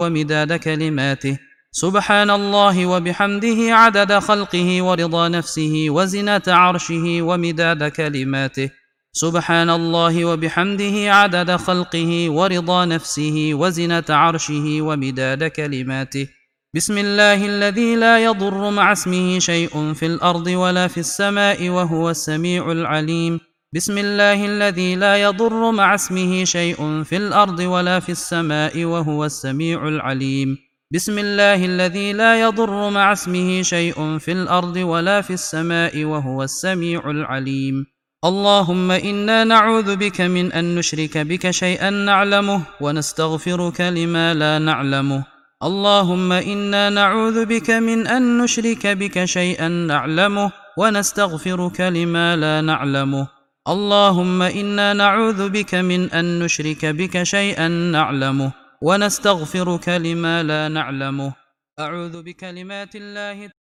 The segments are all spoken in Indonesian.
ومداد كلماته. سبحان الله وبحمده عدد خلقه ورضا نفسه وزنة عرشه ومداد كلماته. سبحان الله وبحمده عدد خلقه ورضا نفسه وزنة عرشه ومداد كلماته. بسم الله الذي لا يضر مع اسمه شيء في الأرض ولا في السماء وهو السميع العليم. بسم الله الذي لا يضر مع اسمه شيء في الأرض ولا في السماء وهو السميع العليم. بسم الله الذي لا يضر مع اسمه شيء في الأرض ولا في السماء وهو السميع العليم. اللهم إنا نعوذ بك من أن نشرك بك شيئا نعلمه ونستغفرك لما لا نعلمه. اللهم إنا نعوذ بك من أن نشرك بك شيئا نعلمه ونستغفرك لما لا نعلمه. اللهم إنا نعوذ بك من أن نشرك بك شيئا نعلمه ونستغفرك لما لا نعلمه أعوذ بكلمات الله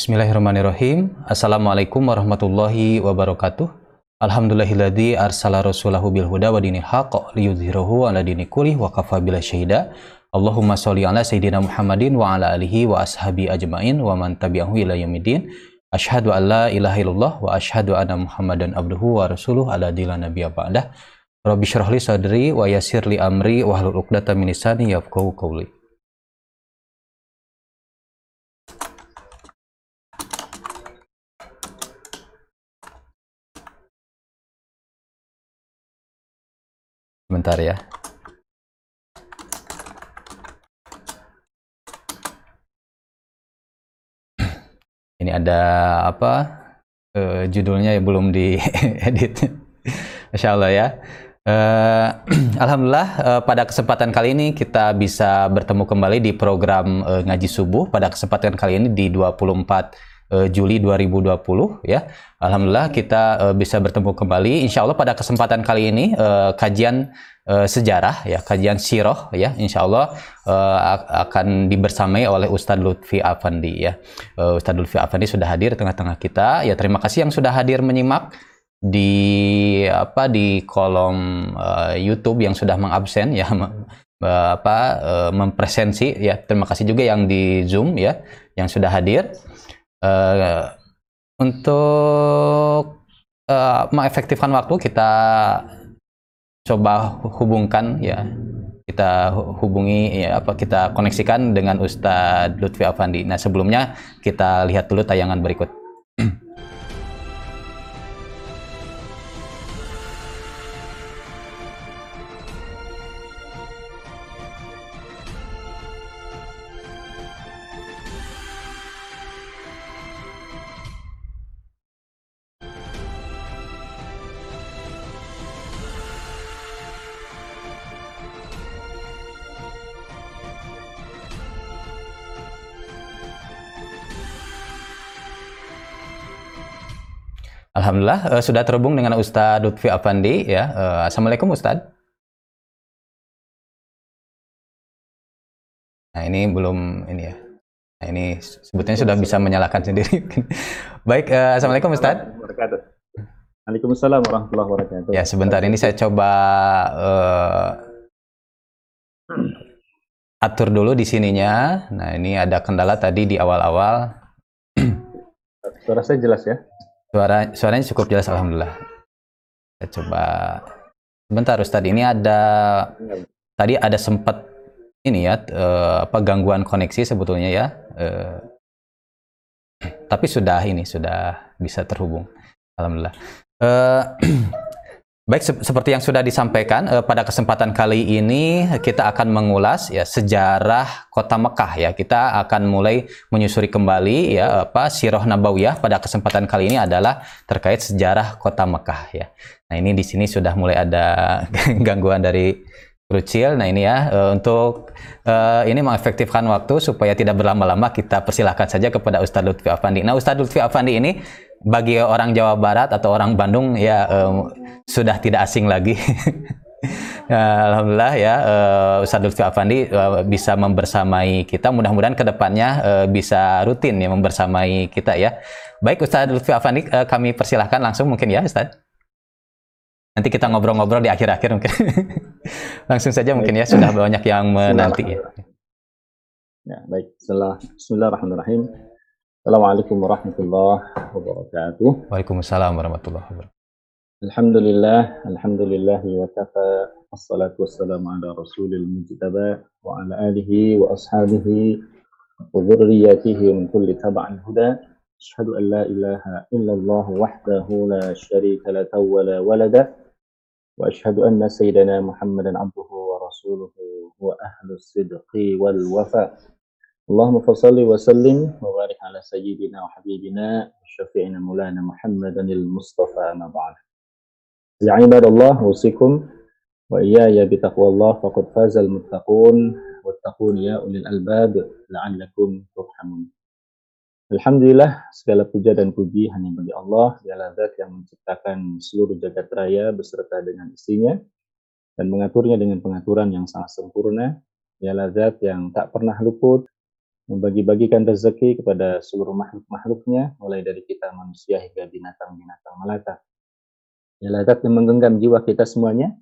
Bismillahirrahmanirrahim. Assalamualaikum warahmatullahi wabarakatuh. Alhamdulillahilladzi arsala rasulahu bil huda wa dinil haqq liyudhhirahu ala dini kulli wa kafa bila syahida. Allahumma sholli ala sayyidina Muhammadin wa ala alihi wa ashabi ajmain wa man tabi'ahu ila yaumiddin. Asyhadu an la ilaha illallah wa asyhadu anna Muhammadan abduhu wa rasuluh ala dila nabiyya ba'dah. Rabbi syrah li sadri wa yassir li amri wa hlul 'uqdatam min lisani yafqahu qawli. Bentar ya. Ini ada apa? Eh, judulnya ya belum diedit. Masya Allah ya. Eh, Alhamdulillah eh, pada kesempatan kali ini kita bisa bertemu kembali di program eh, ngaji subuh. Pada kesempatan kali ini di 24 eh, Juli 2020 ya. Alhamdulillah kita eh, bisa bertemu kembali. Insya Allah pada kesempatan kali ini eh, kajian eh, sejarah ya, kajian siroh ya. Insya Allah ak- akan dibersamai oleh Ustadz Lutfi Afandi ya. Eh, Ustadz Lutfi Afandi sudah hadir tengah-tengah kita. Ya terima kasih yang sudah hadir menyimak di apa di kolom eh, YouTube yang sudah mengabsen ya apa mempresensi ya. Terima kasih juga yang di Zoom ya yang sudah hadir. Eh, untuk eh, mengefektifkan waktu kita coba hubungkan ya kita hu- hubungi ya apa kita koneksikan dengan Ustadz Lutfi Afandi. Nah sebelumnya kita lihat dulu tayangan berikut. Alhamdulillah eh, sudah terhubung dengan Ustadz Lutfi Afandi ya. Eh, Assalamualaikum Ustadz. Nah ini belum ini ya. Nah ini sebetulnya sudah bisa menyalakan sendiri. Baik, eh, Assalamualaikum Ustadz. Waalaikumsalam warahmatullahi wabarakatuh. Ya sebentar ini saya coba eh, atur dulu di sininya. Nah ini ada kendala tadi di awal-awal. Suara saya jelas ya? Suara suaranya cukup jelas alhamdulillah. Saya coba sebentar Ustadz ini ada tadi ada sempat ini ya eh, apa gangguan koneksi sebetulnya ya. Eh, tapi sudah ini sudah bisa terhubung. Alhamdulillah. Eh, baik se- seperti yang sudah disampaikan eh, pada kesempatan kali ini kita akan mengulas ya sejarah kota Mekah ya. Kita akan mulai menyusuri kembali ya apa Sirah Nabawiyah pada kesempatan kali ini adalah terkait sejarah kota Mekah ya. Nah, ini di sini sudah mulai ada gangguan dari Krucil. Nah, ini ya eh, untuk eh, ini mengefektifkan waktu supaya tidak berlama-lama kita persilahkan saja kepada Ustadz Lutfi Afandi. Nah, Ustadz Lutfi Afandi ini bagi orang Jawa Barat atau orang Bandung ya eh, sudah tidak asing lagi. Alhamdulillah ya uh, Ustadz Lutfi Afandi uh, bisa membersamai kita. Mudah-mudahan ke depannya uh, bisa rutin ya membersamai kita ya. Baik Ustadz Lutfi Afandi, uh, kami persilahkan langsung mungkin ya Ustadz. Nanti kita ngobrol-ngobrol di akhir-akhir mungkin. langsung saja mungkin ya sudah banyak yang menanti ya. Ya, baik. Bismillahirrahmanirrahim. Assalamualaikum warahmatullahi wabarakatuh. Waalaikumsalam warahmatullahi wabarakatuh. Alhamdulillah, alhamdulillah wa kafa Assalatu wassalamu ala rasulil mujtaba wa ala alihi wa ashabihi wa dhurriyyatihi min kulli taba'in huda Ashhadu an la ilaha illallah wahdahu la sharika la tawwala walada wa ashhadu anna sayyidana Muhammadan abduhu wa rasuluhu wa ahlu sidqi wal wafa Allahumma fasalli wa sallim wa barik ala sayyidina wa habibina wa syafi'ina mulana Muhammadan al-Mustafa ma ba'd Ya ibadallah usikum وإياي بتقوى الله فقد فاز المتقون واتقون يا أولي الألباب لعلكم ترحمون Alhamdulillah segala puja dan puji hanya bagi Allah Dialah zat yang menciptakan seluruh jagat raya beserta dengan isinya dan mengaturnya dengan pengaturan yang sangat sempurna Dialah zat yang tak pernah luput membagi-bagikan rezeki kepada seluruh makhluk-makhluknya mulai dari kita manusia hingga binatang-binatang melata zat yang menggenggam jiwa kita semuanya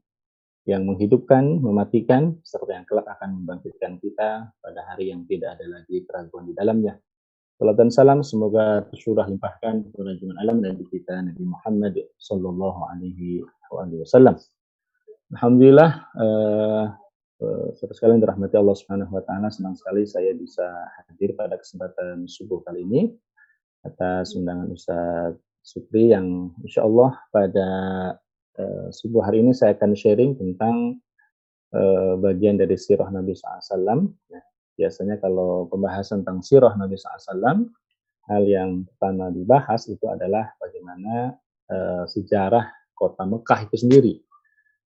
yang menghidupkan, mematikan, serta yang kelak akan membangkitkan kita pada hari yang tidak ada lagi keraguan di dalamnya. Salam dan salam semoga tersurah limpahkan kepada junjungan alam dan kita Nabi Muhammad Sallallahu Alaihi Wasallam. Alhamdulillah, uh, uh, sekalian dirahmati Allah Subhanahu Wa Taala, senang sekali saya bisa hadir pada kesempatan subuh kali ini atas undangan Ustaz Supri yang insya Allah pada uh, subuh hari ini saya akan sharing tentang uh, bagian dari sirah Nabi SAW. Ya, biasanya kalau pembahasan tentang sirah Nabi SAW, hal yang pertama dibahas itu adalah bagaimana uh, sejarah kota Mekah itu sendiri.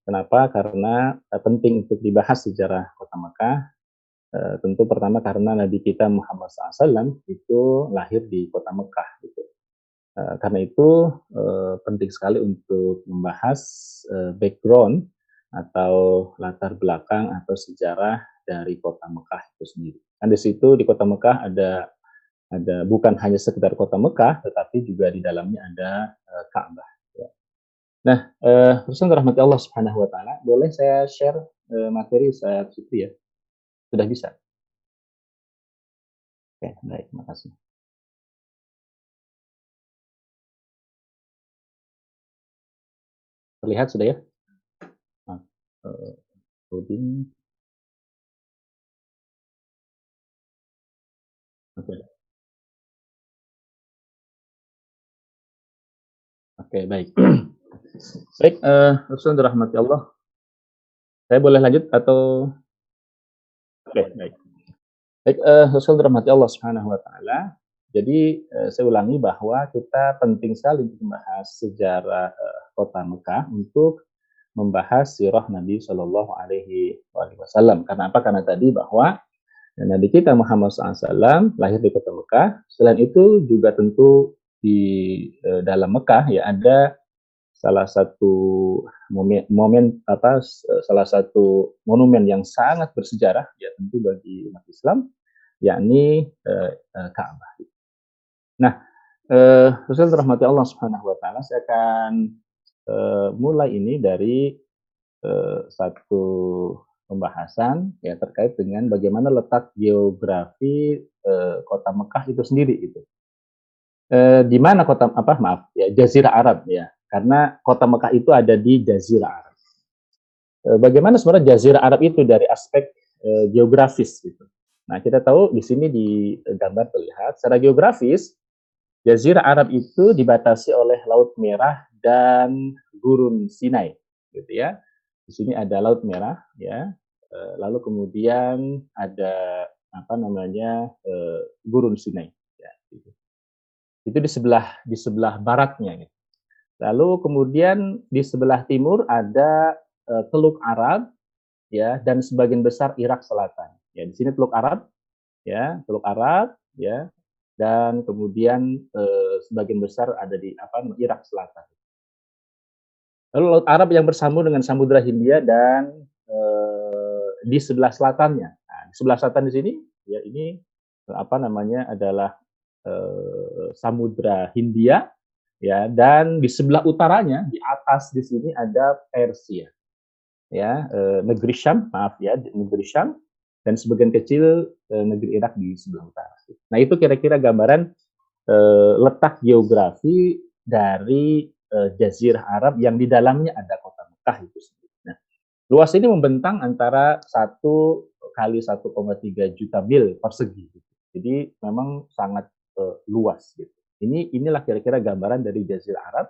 Kenapa? Karena uh, penting untuk dibahas sejarah kota Mekah. Uh, tentu pertama karena Nabi kita Muhammad SAW itu lahir di kota Mekah. Gitu. Uh, karena itu uh, penting sekali untuk membahas uh, background atau latar belakang atau sejarah dari kota Mekah itu sendiri. Dan di situ di kota Mekah ada ada bukan hanya sekedar kota Mekah, tetapi juga di dalamnya ada uh, Ka'bah. Nah, uh, rahmati Allah Subhanahu Wa Taala, boleh saya share uh, materi saya Sutri ya? Sudah bisa? Oke, baik, terima kasih. Terlihat sudah ya? Nah, loading. Oke. Oke, baik. baik, uh, Rasul rahmati Allah. Saya boleh lanjut atau Oke, okay, baik. Baik, uh, Rasul Allah Subhanahu wa taala. Jadi uh, saya ulangi bahwa kita penting sekali untuk membahas sejarah uh, kota Mekah untuk membahas sirah Nabi Shallallahu Alaihi Wasallam. Karena apa? Karena tadi bahwa Nabi kita Muhammad SAW lahir di kota Mekah. Selain itu juga tentu di e, dalam Mekah ya ada salah satu momen, momen apa salah satu monumen yang sangat bersejarah ya tentu bagi umat Islam yakni e, e, Ka'bah. Nah, eh, Rasul rahmati Allah Subhanahu wa taala saya akan uh, mulai ini dari uh, satu pembahasan ya terkait dengan bagaimana letak geografi uh, kota Mekah itu sendiri itu. Uh, di mana kota apa maaf ya Jazirah Arab ya karena kota Mekah itu ada di Jazirah Arab. Uh, bagaimana sebenarnya Jazirah Arab itu dari aspek uh, geografis gitu. Nah kita tahu di sini di gambar terlihat secara geografis Jazirah Arab itu dibatasi oleh Laut Merah dan gurun Sinai gitu ya. Di sini ada Laut Merah ya. Eh, lalu kemudian ada apa namanya eh, gurun Sinai ya gitu. Itu di sebelah di sebelah baratnya gitu. Lalu kemudian di sebelah timur ada uh, Teluk Arab ya dan sebagian besar Irak Selatan. Ya, di sini Teluk Arab ya, Teluk Arab ya dan kemudian uh, sebagian besar ada di apa Irak Selatan. Lalu Laut Arab yang bersambung dengan Samudra Hindia dan di sebelah selatannya. Nah, di sebelah selatan di sini ya ini apa namanya adalah eh, Samudra Hindia ya dan di sebelah utaranya di atas di sini ada Persia ya eh, negeri Syam maaf ya negeri Syam dan sebagian kecil eh, negeri Irak di sebelah utara. Nah itu kira-kira gambaran eh, letak geografi dari eh, Jazirah Arab yang di dalamnya ada kota Mekah itu sendiri. Nah luas ini membentang antara satu kali 1,3 juta mil persegi. Gitu. Jadi memang sangat uh, luas gitu. Ini inilah kira-kira gambaran dari Jazirah Arab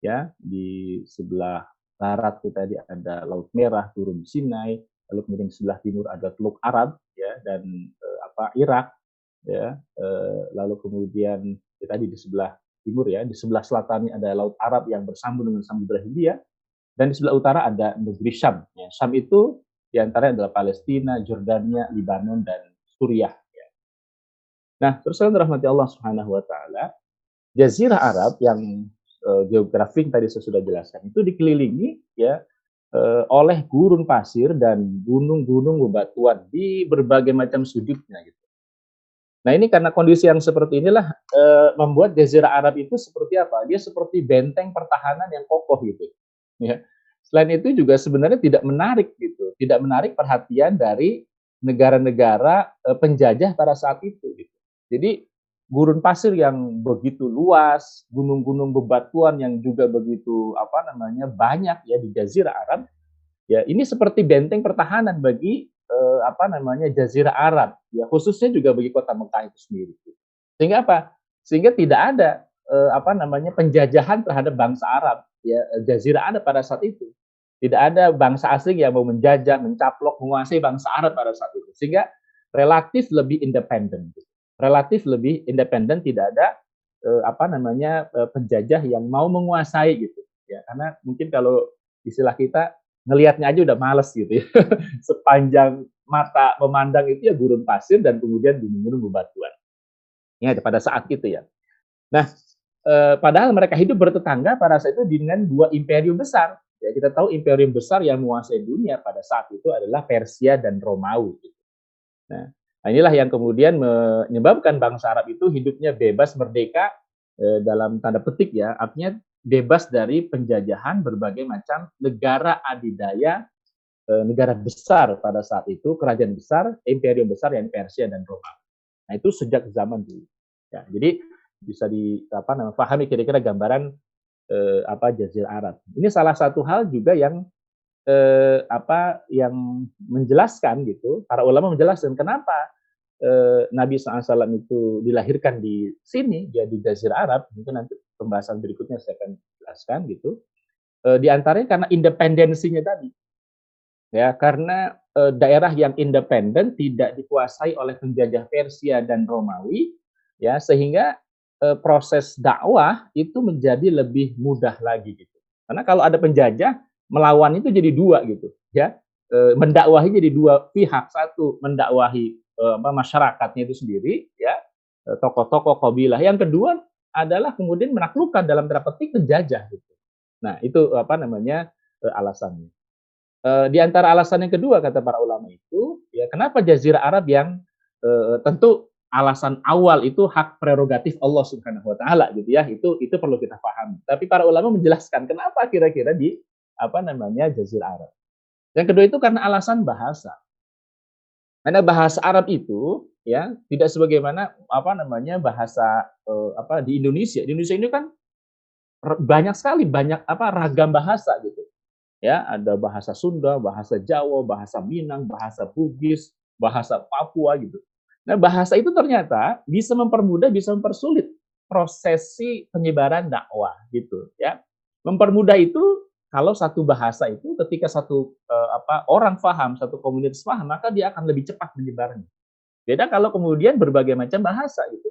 ya. Di sebelah barat kita tadi ada Laut Merah turun Sinai, lalu kemudian di sebelah timur ada Teluk Arab ya dan uh, apa Irak ya. Uh, lalu kemudian ya, tadi di sebelah timur ya. Di sebelah selatannya ada Laut Arab yang bersambung dengan Samudra Hindia dan di sebelah utara ada negeri Syam ya. Syam itu di antara adalah Palestina, Jordania, Lebanon dan Suriah Nah, terus rahmati Allah Subhanahu wa taala, jazirah Arab yang uh, geografik tadi saya sudah jelaskan itu dikelilingi ya uh, oleh gurun pasir dan gunung-gunung bebatuan di berbagai macam sudutnya gitu. Nah, ini karena kondisi yang seperti inilah uh, membuat jazirah Arab itu seperti apa? Dia seperti benteng pertahanan yang kokoh gitu. Ya. Selain itu juga sebenarnya tidak menarik gitu, tidak menarik perhatian dari negara-negara penjajah pada saat itu gitu. Jadi gurun pasir yang begitu luas, gunung-gunung bebatuan yang juga begitu apa namanya banyak ya di Jazirah Arab, ya ini seperti benteng pertahanan bagi eh, apa namanya Jazirah Arab, ya khususnya juga bagi kota Mekah itu sendiri. Sehingga apa? Sehingga tidak ada eh, apa namanya penjajahan terhadap bangsa Arab, ya Jazirah Arab pada saat itu. Tidak ada bangsa asing yang mau menjajah, mencaplok, menguasai bangsa Arab pada saat itu. Sehingga relatif lebih independen. Gitu relatif lebih independen, tidak ada eh, apa namanya eh, penjajah yang mau menguasai gitu. Ya, karena mungkin kalau istilah kita ngelihatnya aja udah males gitu ya. Sepanjang mata memandang itu ya gurun pasir dan kemudian gunung-gunung bebatuan. Ya, pada saat itu ya. Nah, eh, padahal mereka hidup bertetangga pada saat itu dengan dua imperium besar. Ya, kita tahu imperium besar yang menguasai dunia pada saat itu adalah Persia dan Romawi. Gitu. Nah, Nah, inilah yang kemudian menyebabkan bangsa Arab itu hidupnya bebas merdeka eh, dalam tanda petik ya, artinya bebas dari penjajahan berbagai macam negara adidaya, eh, negara besar pada saat itu, kerajaan besar, imperium besar yang Persia dan Roma. Nah, itu sejak zaman dulu. Ya, jadi bisa di apa namanya pahami kira-kira gambaran eh, apa Jazirah Arab. Ini salah satu hal juga yang eh, apa yang menjelaskan gitu, para ulama menjelaskan kenapa eh, Nabi SAW itu dilahirkan di sini, dia di Jazirah Arab, mungkin nanti pembahasan berikutnya saya akan jelaskan gitu. Eh, di antaranya karena independensinya tadi. Ya, karena eh, daerah yang independen tidak dikuasai oleh penjajah Persia dan Romawi, ya sehingga eh, proses dakwah itu menjadi lebih mudah lagi gitu. Karena kalau ada penjajah, melawan itu jadi dua gitu ya. E, mendakwahi jadi dua pihak. Satu mendakwahi e, masyarakatnya itu sendiri ya. E, tokoh-tokoh kabilah. Yang kedua adalah kemudian menaklukkan dalam tanda petik penjajah gitu. Nah itu apa namanya e, alasannya. E, di antara alasan yang kedua kata para ulama itu ya kenapa Jazirah Arab yang e, tentu alasan awal itu hak prerogatif Allah Subhanahu wa taala gitu ya. Itu itu perlu kita pahami. Tapi para ulama menjelaskan kenapa kira-kira di apa namanya Jazirah Arab. Yang kedua itu karena alasan bahasa. Karena bahasa Arab itu ya tidak sebagaimana apa namanya bahasa eh, apa di Indonesia. Di Indonesia ini kan banyak sekali banyak apa ragam bahasa gitu. Ya, ada bahasa Sunda, bahasa Jawa, bahasa Minang, bahasa Bugis, bahasa Papua gitu. Nah, bahasa itu ternyata bisa mempermudah, bisa mempersulit prosesi penyebaran dakwah gitu ya. Mempermudah itu kalau satu bahasa itu ketika satu uh, apa orang paham, satu komunitas paham, maka dia akan lebih cepat menyebarnya. Beda kalau kemudian berbagai macam bahasa gitu.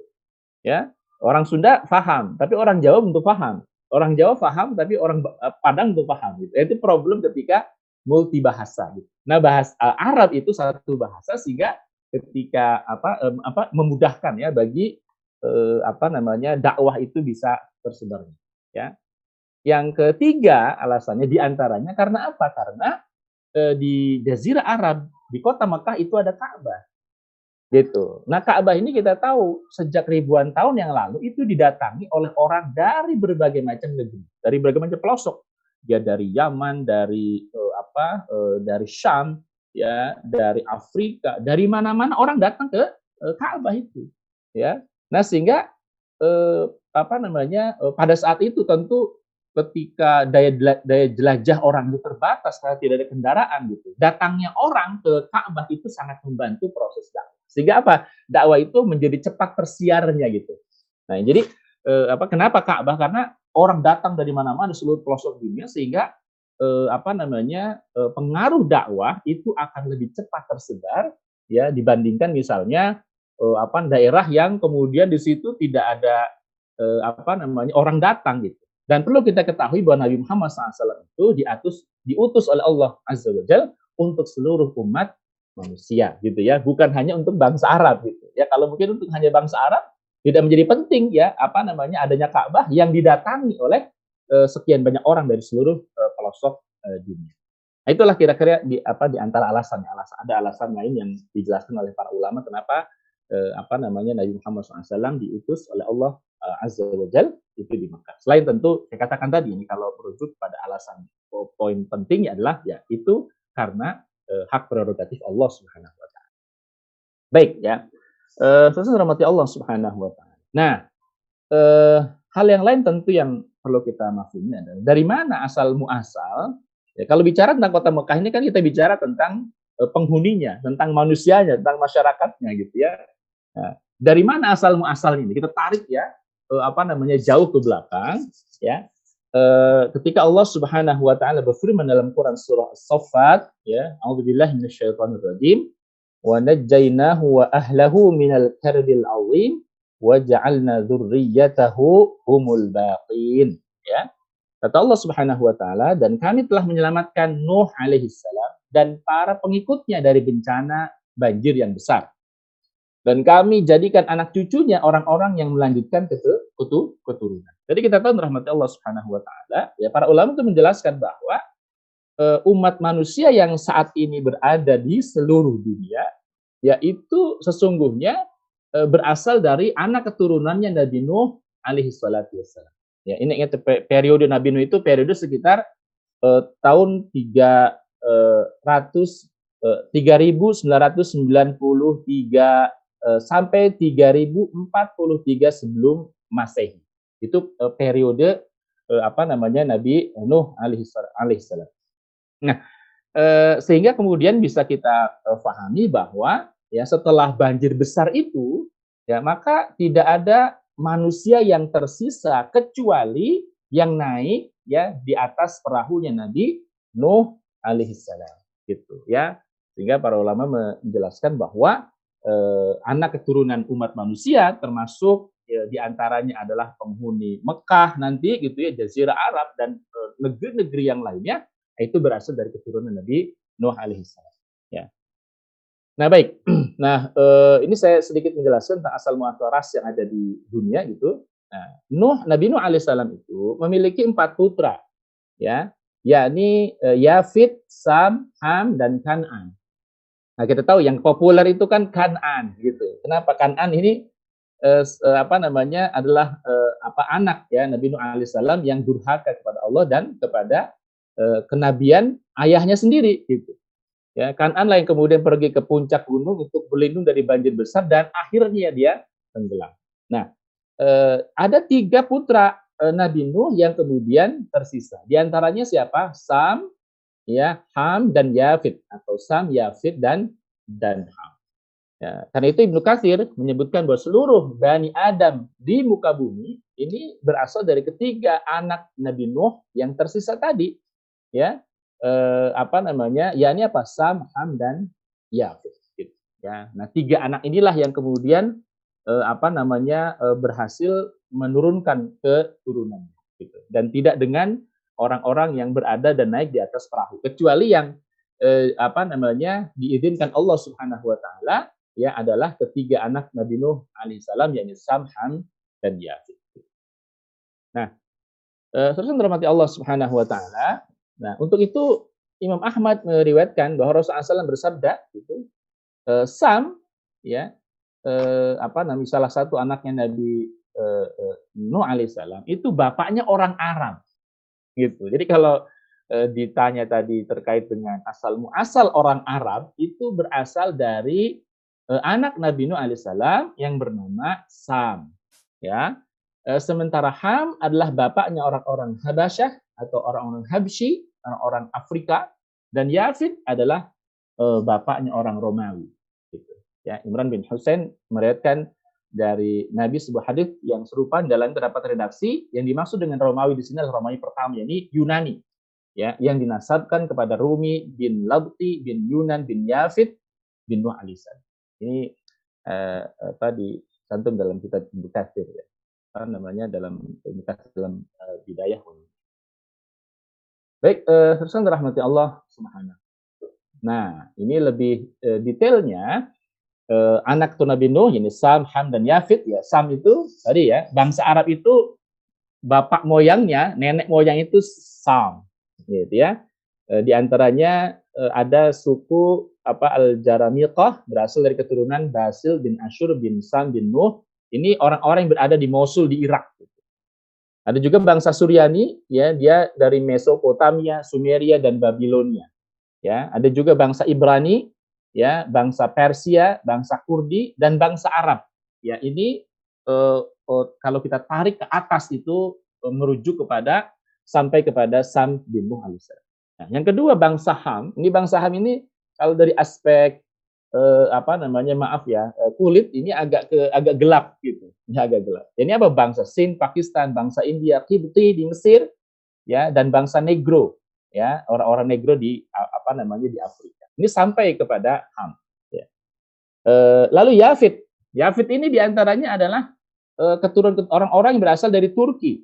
Ya, orang Sunda paham, tapi orang Jawa belum paham. Orang Jawa paham, tapi orang uh, Padang belum paham gitu. Itu problem ketika multi bahasa gitu. Nah, bahasa uh, Arab itu satu bahasa sehingga ketika apa um, apa memudahkan ya bagi uh, apa namanya dakwah itu bisa tersebar ya yang ketiga alasannya di antaranya karena apa? Karena e, di Jazirah Arab di kota Mekah itu ada Ka'bah. Gitu. Nah, Ka'bah ini kita tahu sejak ribuan tahun yang lalu itu didatangi oleh orang dari berbagai macam negeri, dari berbagai macam pelosok. Ya dari Yaman, dari uh, apa? Uh, dari Syam, ya, dari Afrika, dari mana-mana orang datang ke uh, Ka'bah itu. Ya. Nah, sehingga uh, apa namanya? Uh, pada saat itu tentu ketika daya daya jelajah orang itu terbatas karena tidak ada kendaraan gitu. Datangnya orang ke Ka'bah itu sangat membantu proses dakwah. Sehingga apa? Dakwah itu menjadi cepat tersiarnya gitu. Nah, jadi eh, apa kenapa Ka'bah? Karena orang datang dari mana-mana seluruh pelosok dunia sehingga eh, apa namanya? Eh, pengaruh dakwah itu akan lebih cepat tersebar ya dibandingkan misalnya eh, apa daerah yang kemudian di situ tidak ada eh, apa namanya orang datang gitu. Dan perlu kita ketahui bahwa Nabi Muhammad SAW itu diatus, diutus oleh Allah Azza wa Jal untuk seluruh umat manusia gitu ya, bukan hanya untuk bangsa Arab gitu. Ya kalau mungkin untuk hanya bangsa Arab tidak menjadi penting ya apa namanya adanya Ka'bah yang didatangi oleh uh, sekian banyak orang dari seluruh uh, pelosok uh, dunia. Nah, itulah kira-kira di apa di antara alasannya. Alasan ada alasan lain yang dijelaskan oleh para ulama kenapa uh, apa namanya Nabi Muhammad SAW diutus oleh Allah uh, Azza wa Jal itu di Mekah. Selain tentu saya katakan tadi ini kalau merujuk pada alasan poin pentingnya adalah ya itu karena uh, hak prerogatif Allah Subhanahu wa taala. Baik ya. Eh uh, rahmati Allah Subhanahu wa taala. Nah, uh, hal yang lain tentu yang perlu kita maklumi adalah dari mana asal muasal ya kalau bicara tentang kota Mekah ini kan kita bicara tentang uh, penghuninya, tentang manusianya, tentang masyarakatnya gitu ya. Nah, dari mana asal muasal ini? Kita tarik ya uh, apa namanya jauh ke belakang ya. Uh, ketika Allah Subhanahu wa taala berfirman dalam Quran surah As-Saffat ya a'udzubillahi minasyaitonir rajim wa najjaynahu wa ahlahu minal karbil azim wa ja'alna dzurriyyatahu humul baqin. Ya. Kata Allah Subhanahu wa taala dan kami telah menyelamatkan Nuh alaihi salam dan para pengikutnya dari bencana banjir yang besar dan kami jadikan anak cucunya orang-orang yang melanjutkan keturunan. Jadi kita tahu rahmat Allah Subhanahu wa taala, ya para ulama itu menjelaskan bahwa uh, umat manusia yang saat ini berada di seluruh dunia yaitu sesungguhnya uh, berasal dari anak keturunannya Nabi Nuh alaihi salatu. Ya, ini ingat periode Nabi Nuh itu periode sekitar uh, tahun 300 uh, 3993 Eh, sampai 3043 sebelum Masehi. Itu uh, periode uh, apa namanya Nabi Nuh alaihissalam. Nah, sehingga kemudian bisa kita pahami bahwa ya setelah banjir besar itu ya maka tidak ada manusia yang tersisa kecuali yang naik ya di atas perahunya Nabi Nuh alaihissalam gitu ya sehingga para ulama menjelaskan bahwa eh, anak keturunan umat manusia termasuk ya, di antaranya adalah penghuni Mekah nanti gitu ya Jazirah Arab dan eh, negeri-negeri yang lainnya itu berasal dari keturunan Nabi Nuh alaihissalam ya. Nah baik. Nah eh, ini saya sedikit menjelaskan tentang asal muasal ras yang ada di dunia gitu. Nah Nuh Nabi Nuh alaihissalam itu memiliki empat putra ya. Yakni eh, Yafid, Sam, Ham dan Kanan Nah, kita tahu yang populer itu kan Kanan gitu. Kenapa Kanan ini eh, eh, apa namanya adalah eh, apa anak ya Nabi Nuh alaihissalam yang durhaka kepada Allah dan kepada eh, kenabian ayahnya sendiri gitu. Ya, Kanan lah yang kemudian pergi ke puncak gunung untuk berlindung dari banjir besar dan akhirnya dia tenggelam. Nah, eh, ada tiga putra eh, Nabi Nuh yang kemudian tersisa. Di antaranya siapa? Sam, ya Ham dan Yafid atau Sam, Yafid dan dan Ham. Ya, karena itu Ibnu Katsir menyebutkan bahwa seluruh Bani Adam di muka bumi ini berasal dari ketiga anak Nabi Nuh yang tersisa tadi. Ya, eh, apa namanya? Ya ini apa? Sam, Ham dan Yafid. Gitu. Ya, nah tiga anak inilah yang kemudian eh, apa namanya eh, berhasil menurunkan keturunannya. Gitu. Dan tidak dengan orang-orang yang berada dan naik di atas perahu kecuali yang eh, apa namanya diizinkan Allah Subhanahu wa taala ya adalah ketiga anak Nabi Nuh alaihissalam yakni Sam, Ham dan Yafid. Nah, eh, terus dirahmati Allah Subhanahu wa taala. Nah, untuk itu Imam Ahmad meriwayatkan bahwa Rasulullah SAW bersabda gitu, e, Sam ya e, apa namanya salah satu anaknya Nabi e, e, Nuh alaihissalam itu bapaknya orang Arab gitu. Jadi kalau e, ditanya tadi terkait dengan asal muasal orang Arab itu berasal dari e, anak Nabi Nuh alaihissalam yang bernama Sam ya. E, sementara Ham adalah bapaknya orang-orang Habasyah atau orang-orang Habsyi orang-orang Afrika dan Yafid adalah uh, bapaknya orang Romawi. Gitu. Ya, Imran bin Husain meriwayatkan dari Nabi sebuah hadis yang serupa dalam terdapat redaksi yang dimaksud dengan Romawi di sini adalah Romawi pertama yakni Yunani ya yang dinasabkan kepada Rumi bin Labti bin Yunan bin Yafid bin Nuh alisan. Ini uh, apa dicantum dalam kitab Ibnu ya. Apa namanya dalam dalam uh, bidayah Baik, eh, rahmati Allah Subhanahu. Nah, ini lebih eh, detailnya eh, anak tuh Nabi Nuh ini Sam, Ham dan Yafid ya. Sam itu tadi ya, bangsa Arab itu bapak moyangnya, nenek moyang itu Sam, gitu ya. Eh, di antaranya eh, ada suku apa Al-Jaramiqah berasal dari keturunan Basil bin Ashur bin Sam bin Nuh. Ini orang-orang yang berada di Mosul di Irak. Ada juga bangsa Suryani, ya, dia dari Mesopotamia, Sumeria dan Babilonia. Ya, ada juga bangsa Ibrani, ya, bangsa Persia, bangsa Kurdi dan bangsa Arab. Ya, ini uh, uh, kalau kita tarik ke atas itu uh, merujuk kepada sampai kepada Sam bin Nuh Nah, yang kedua bangsa Ham, ini bangsa Ham ini kalau dari aspek eh, apa namanya maaf ya eh, kulit ini agak ke agak gelap gitu. Ini agak gelap. Ini apa? Bangsa Sin Pakistan bangsa India Kibti di Mesir ya dan bangsa Negro ya orang-orang Negro di apa namanya di Afrika ini sampai kepada Ham. Ya. eh, lalu Yafid Yafid ini di antaranya adalah eh, keturunan orang-orang yang berasal dari Turki.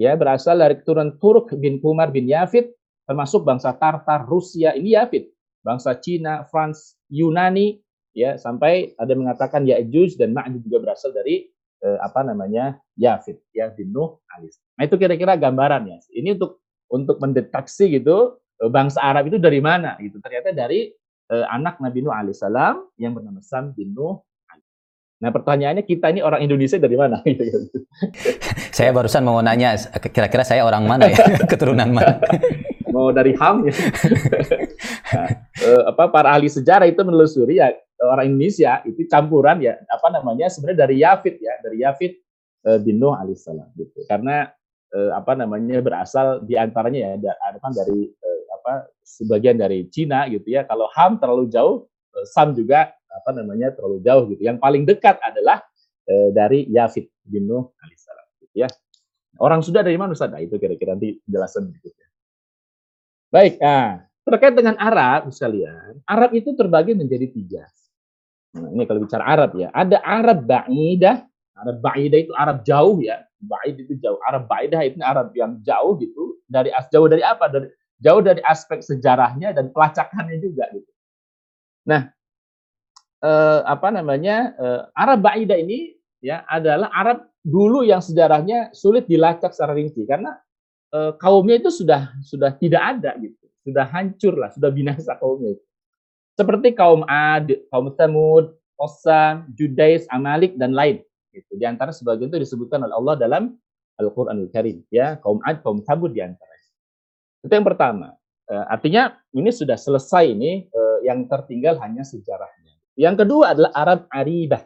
Ya berasal dari keturunan Turk bin Kumar bin Yafid termasuk bangsa Tartar Rusia. Ini Yafid bangsa Cina, France, Yunani, ya sampai ada mengatakan Ya'juj dan Ma'juj juga berasal dari eh, apa namanya Yafid, ya bin Nuh alis. Nah itu kira-kira gambarannya. Ini untuk untuk mendeteksi gitu bangsa Arab itu dari mana gitu. Ternyata dari eh, anak Nabi Nuh alaihissalam yang bernama Sam bin Nuh Nah pertanyaannya kita ini orang Indonesia dari mana? saya barusan mau nanya, kira-kira saya orang mana ya, keturunan mana? mau dari HAM ya. nah, eh, apa para ahli sejarah itu menelusuri ya orang Indonesia itu campuran ya apa namanya sebenarnya dari Yafid ya dari Yafid eh, bin Nuh alaihissalam gitu karena eh, apa namanya berasal di antaranya ya ada kan dari eh, apa sebagian dari Cina gitu ya kalau Ham terlalu jauh eh, Sam juga apa namanya terlalu jauh gitu yang paling dekat adalah eh, dari Yafid bin Nuh alaihissalam gitu ya orang sudah dari mana Ustaz? Nah, itu kira-kira nanti jelasan berikutnya. Baik, nah, terkait dengan Arab, sekalian, Arab itu terbagi menjadi tiga. Nah, ini kalau bicara Arab ya, ada Arab Ba'idah, Arab Ba'idah itu Arab jauh ya, Ba'id itu jauh, Arab Ba'idah itu Arab yang jauh gitu, dari jauh dari apa? Dari jauh dari aspek sejarahnya dan pelacakannya juga gitu. Nah, eh, apa namanya eh, Arab Ba'idah ini ya adalah Arab dulu yang sejarahnya sulit dilacak secara rinci karena Eh, kaumnya itu sudah sudah tidak ada gitu, sudah hancur lah, sudah binasa kaumnya itu. Seperti kaum Ad, kaum Samud, Qasam, Judais, Amalik dan lain. Gitu. Di antara sebagian itu disebutkan oleh Allah dalam Al-Qur'anul Karim, ya, kaum Ad, kaum Samud di antara. Itu yang pertama. Uh, artinya ini sudah selesai ini uh, yang tertinggal hanya sejarahnya. Yang kedua adalah Arab Aribah.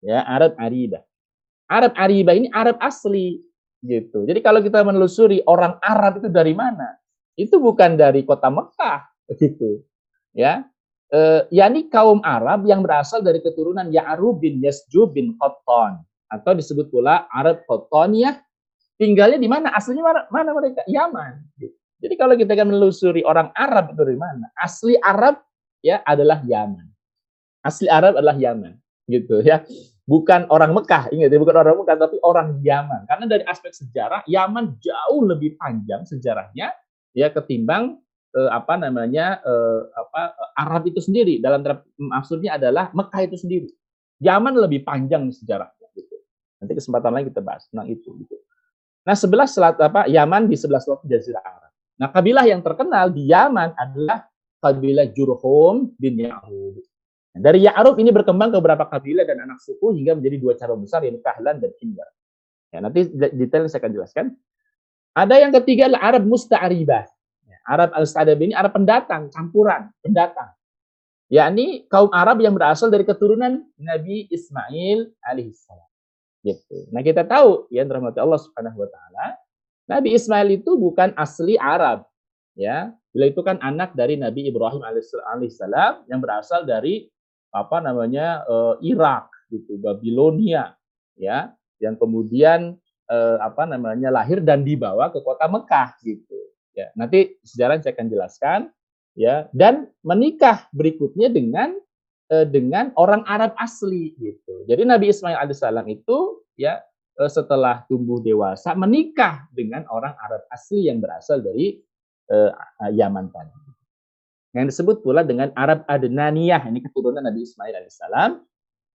Ya, Arab Aribah. Arab Aribah ini Arab asli gitu. Jadi kalau kita menelusuri orang Arab itu dari mana? Itu bukan dari kota Mekah gitu. Ya. E, yakni kaum Arab yang berasal dari keturunan Ya'rub bin Yasjub bin Qattan atau disebut pula Arab Qattaniyah tinggalnya di mana? Aslinya mana, mana mereka? Yaman. Gitu. Jadi kalau kita akan menelusuri orang Arab itu dari mana? Asli Arab ya adalah Yaman. Asli Arab adalah Yaman, gitu ya bukan orang Mekah, ingat ya, bukan orang Mekah, tapi orang Yaman. Karena dari aspek sejarah, Yaman jauh lebih panjang sejarahnya ya ketimbang eh, apa namanya eh, apa Arab itu sendiri. Dalam maksudnya adalah Mekah itu sendiri. Yaman lebih panjang sejarahnya. Gitu. Nanti kesempatan lain kita bahas tentang itu. Gitu. Nah sebelah selat apa Yaman di sebelah selat Jazirah. Nah, kabilah yang terkenal di Yaman adalah kabilah Jurhum bin Ya'rub. Nah, dari Ya'rub ini berkembang ke beberapa kabilah dan anak suku hingga menjadi dua cabang besar yaitu Kahlan dan Hindar. Ya, nanti detail saya akan jelaskan. Ada yang ketiga adalah Arab Musta'aribah. Ya, Arab al-Stadab ini Arab pendatang, campuran, pendatang. Yakni kaum Arab yang berasal dari keturunan Nabi Ismail alaihissalam. Gitu. Nah kita tahu ya rahmat Allah subhanahu wa taala, Nabi Ismail itu bukan asli Arab, ya. Bila itu kan anak dari Nabi Ibrahim alaihissalam yang berasal dari apa namanya uh, Irak gitu, Babilonia, ya, yang kemudian uh, apa namanya lahir dan dibawa ke kota Mekah gitu. Ya, nanti sejarah saya akan jelaskan, ya, dan menikah berikutnya dengan uh, dengan orang Arab asli gitu. Jadi Nabi Ismail alaihissalam itu ya setelah tumbuh dewasa menikah dengan orang Arab asli yang berasal dari uh, Yaman tadi. Yang disebut pula dengan Arab Adnaniyah, ini keturunan Nabi Ismail alaihissalam.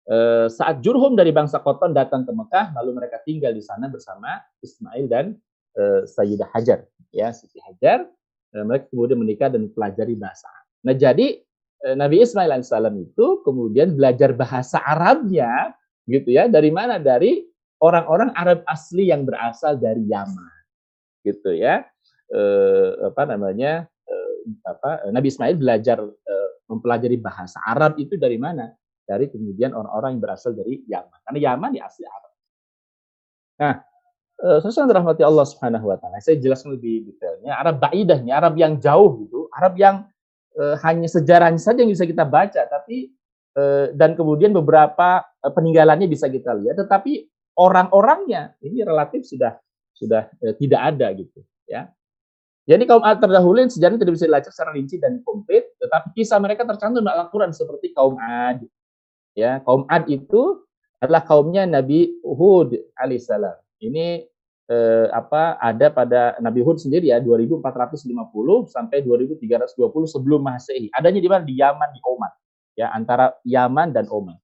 Uh, saat Jurhum dari bangsa Koton datang ke Mekah, lalu mereka tinggal di sana bersama Ismail dan uh, Sayyidah Hajar, ya Siti Hajar. Uh, mereka kemudian menikah dan pelajari bahasa. Nah jadi uh, Nabi Ismail alaihissalam itu kemudian belajar bahasa Arabnya, gitu ya. Dari mana? Dari orang-orang Arab asli yang berasal dari Yaman, gitu ya eh, apa namanya eh, apa Nabi Ismail belajar eh, mempelajari bahasa Arab itu dari mana? Dari kemudian orang-orang yang berasal dari Yaman. Karena Yaman di asli Arab. Nah, eh, sesuai rahmati Allah Subhanahu wa taala. Saya jelaskan lebih detailnya. Arab baidahnya, Arab yang jauh gitu, Arab yang eh, hanya sejarahnya saja yang bisa kita baca, tapi eh, dan kemudian beberapa eh, peninggalannya bisa kita lihat, tetapi orang-orangnya ini relatif sudah sudah eh, tidak ada gitu, ya. Jadi kaum Ad terdahulu yang sejarahnya tidak bisa dilacak secara rinci dan komplit, tetapi kisah mereka tercantum dalam Al-Quran seperti kaum Ad. Ya, kaum Ad itu adalah kaumnya Nabi Hud alaihissalam. Ini eh, apa ada pada Nabi Hud sendiri ya 2450 sampai 2320 sebelum Masehi. Adanya di mana? Di Yaman di Oman. Ya, antara Yaman dan Oman.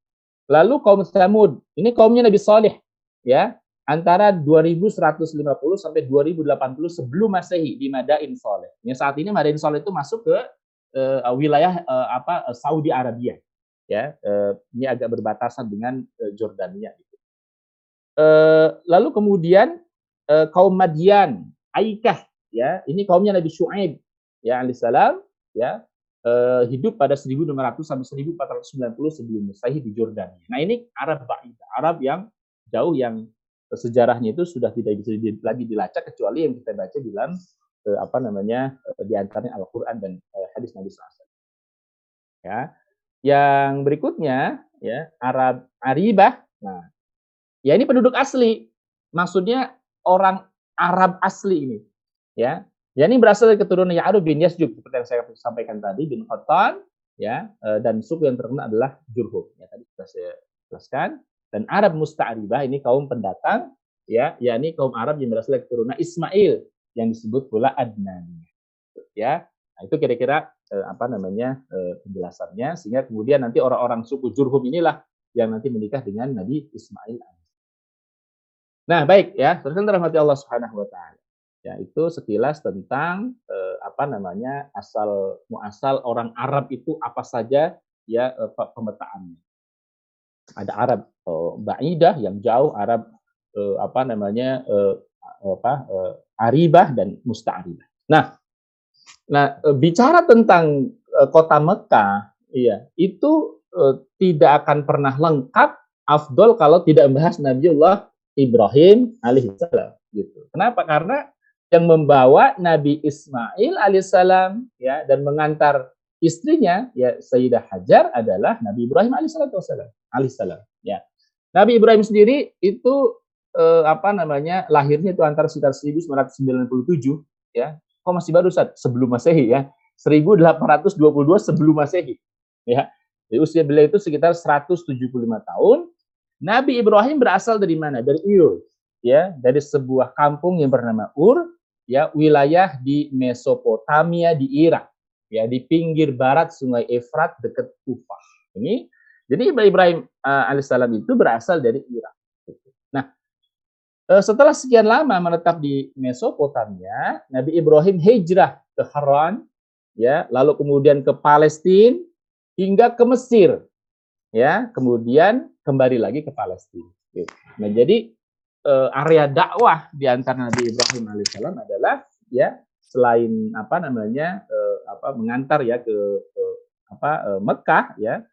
Lalu kaum Samud, ini kaumnya Nabi Saleh ya antara 2150 sampai 2080 sebelum Masehi di Madain Soleh. Ya, saat ini Madain Soleh itu masuk ke uh, wilayah uh, apa Saudi Arabia. Ya, uh, ini agak berbatasan dengan uh, Jordania. Gitu. Uh, lalu kemudian uh, kaum Madian, Aikah, ya, ini kaumnya Nabi Shu'aib, ya, alaihissalam, ya, uh, hidup pada 1200 sampai 1490 sebelum Masehi di Jordania. Nah ini Arab Ba'idah, Arab yang jauh yang sejarahnya itu sudah tidak bisa lagi dilacak kecuali yang kita baca dalam eh, apa namanya eh, di Al-Qur'an dan eh, hadis Nabi SAW. Ya. Yang berikutnya ya Arab Aribah. Nah, ya ini penduduk asli. Maksudnya orang Arab asli ini. Ya. Ya ini berasal dari keturunan Ya'rub bin Yasjub seperti yang saya sampaikan tadi bin Qattan ya dan suku yang terkenal adalah Jurhum. Ya tadi sudah saya jelaskan. Dan Arab Musta'ribah ini kaum pendatang, ya, yakni kaum Arab yang berasal dari keturunan Ismail yang disebut pula Adnan. Ya, nah, itu kira-kira eh, apa namanya eh, penjelasannya sehingga kemudian nanti orang-orang suku Jurhum inilah yang nanti menikah dengan Nabi Ismail. Nah, baik ya, terus rahmati Allah Subhanahu wa taala. Ya, itu sekilas tentang eh, apa namanya asal muasal orang Arab itu apa saja ya eh, pemetaannya ada Arab uh, Ba'idah yang jauh, Arab uh, apa namanya uh, apa uh, Aribah dan Musta'ribah. Nah, nah uh, bicara tentang uh, kota Mekah, iya, itu uh, tidak akan pernah lengkap afdol kalau tidak membahas Nabiullah Ibrahim alaihissalam gitu. Kenapa? Karena yang membawa Nabi Ismail alaihissalam ya dan mengantar istrinya ya Sayyidah Hajar adalah Nabi Ibrahim alaihissalam alaihissalam. Ya. Nabi Ibrahim sendiri itu eh, apa namanya lahirnya itu antara sekitar 1997 ya. Kok masih baru saat sebelum Masehi ya. 1822 sebelum Masehi. Ya. Jadi usia beliau itu sekitar 175 tahun. Nabi Ibrahim berasal dari mana? Dari Ur, ya, dari sebuah kampung yang bernama Ur, ya, wilayah di Mesopotamia di Irak, ya, di pinggir barat Sungai Efrat dekat Kufah. Ini jadi Ibrahim uh, alaihissalam itu berasal dari Irak. Nah, Eh, setelah sekian lama menetap di Mesopotamia, Nabi Ibrahim hijrah ke Haran, ya, lalu kemudian ke Palestina hingga ke Mesir, ya, kemudian kembali lagi ke Palestina. Nah, jadi eh, area dakwah di antara Nabi Ibrahim alaihissalam adalah ya selain apa namanya eh, apa mengantar ya ke, ke apa eh, Mekah ya,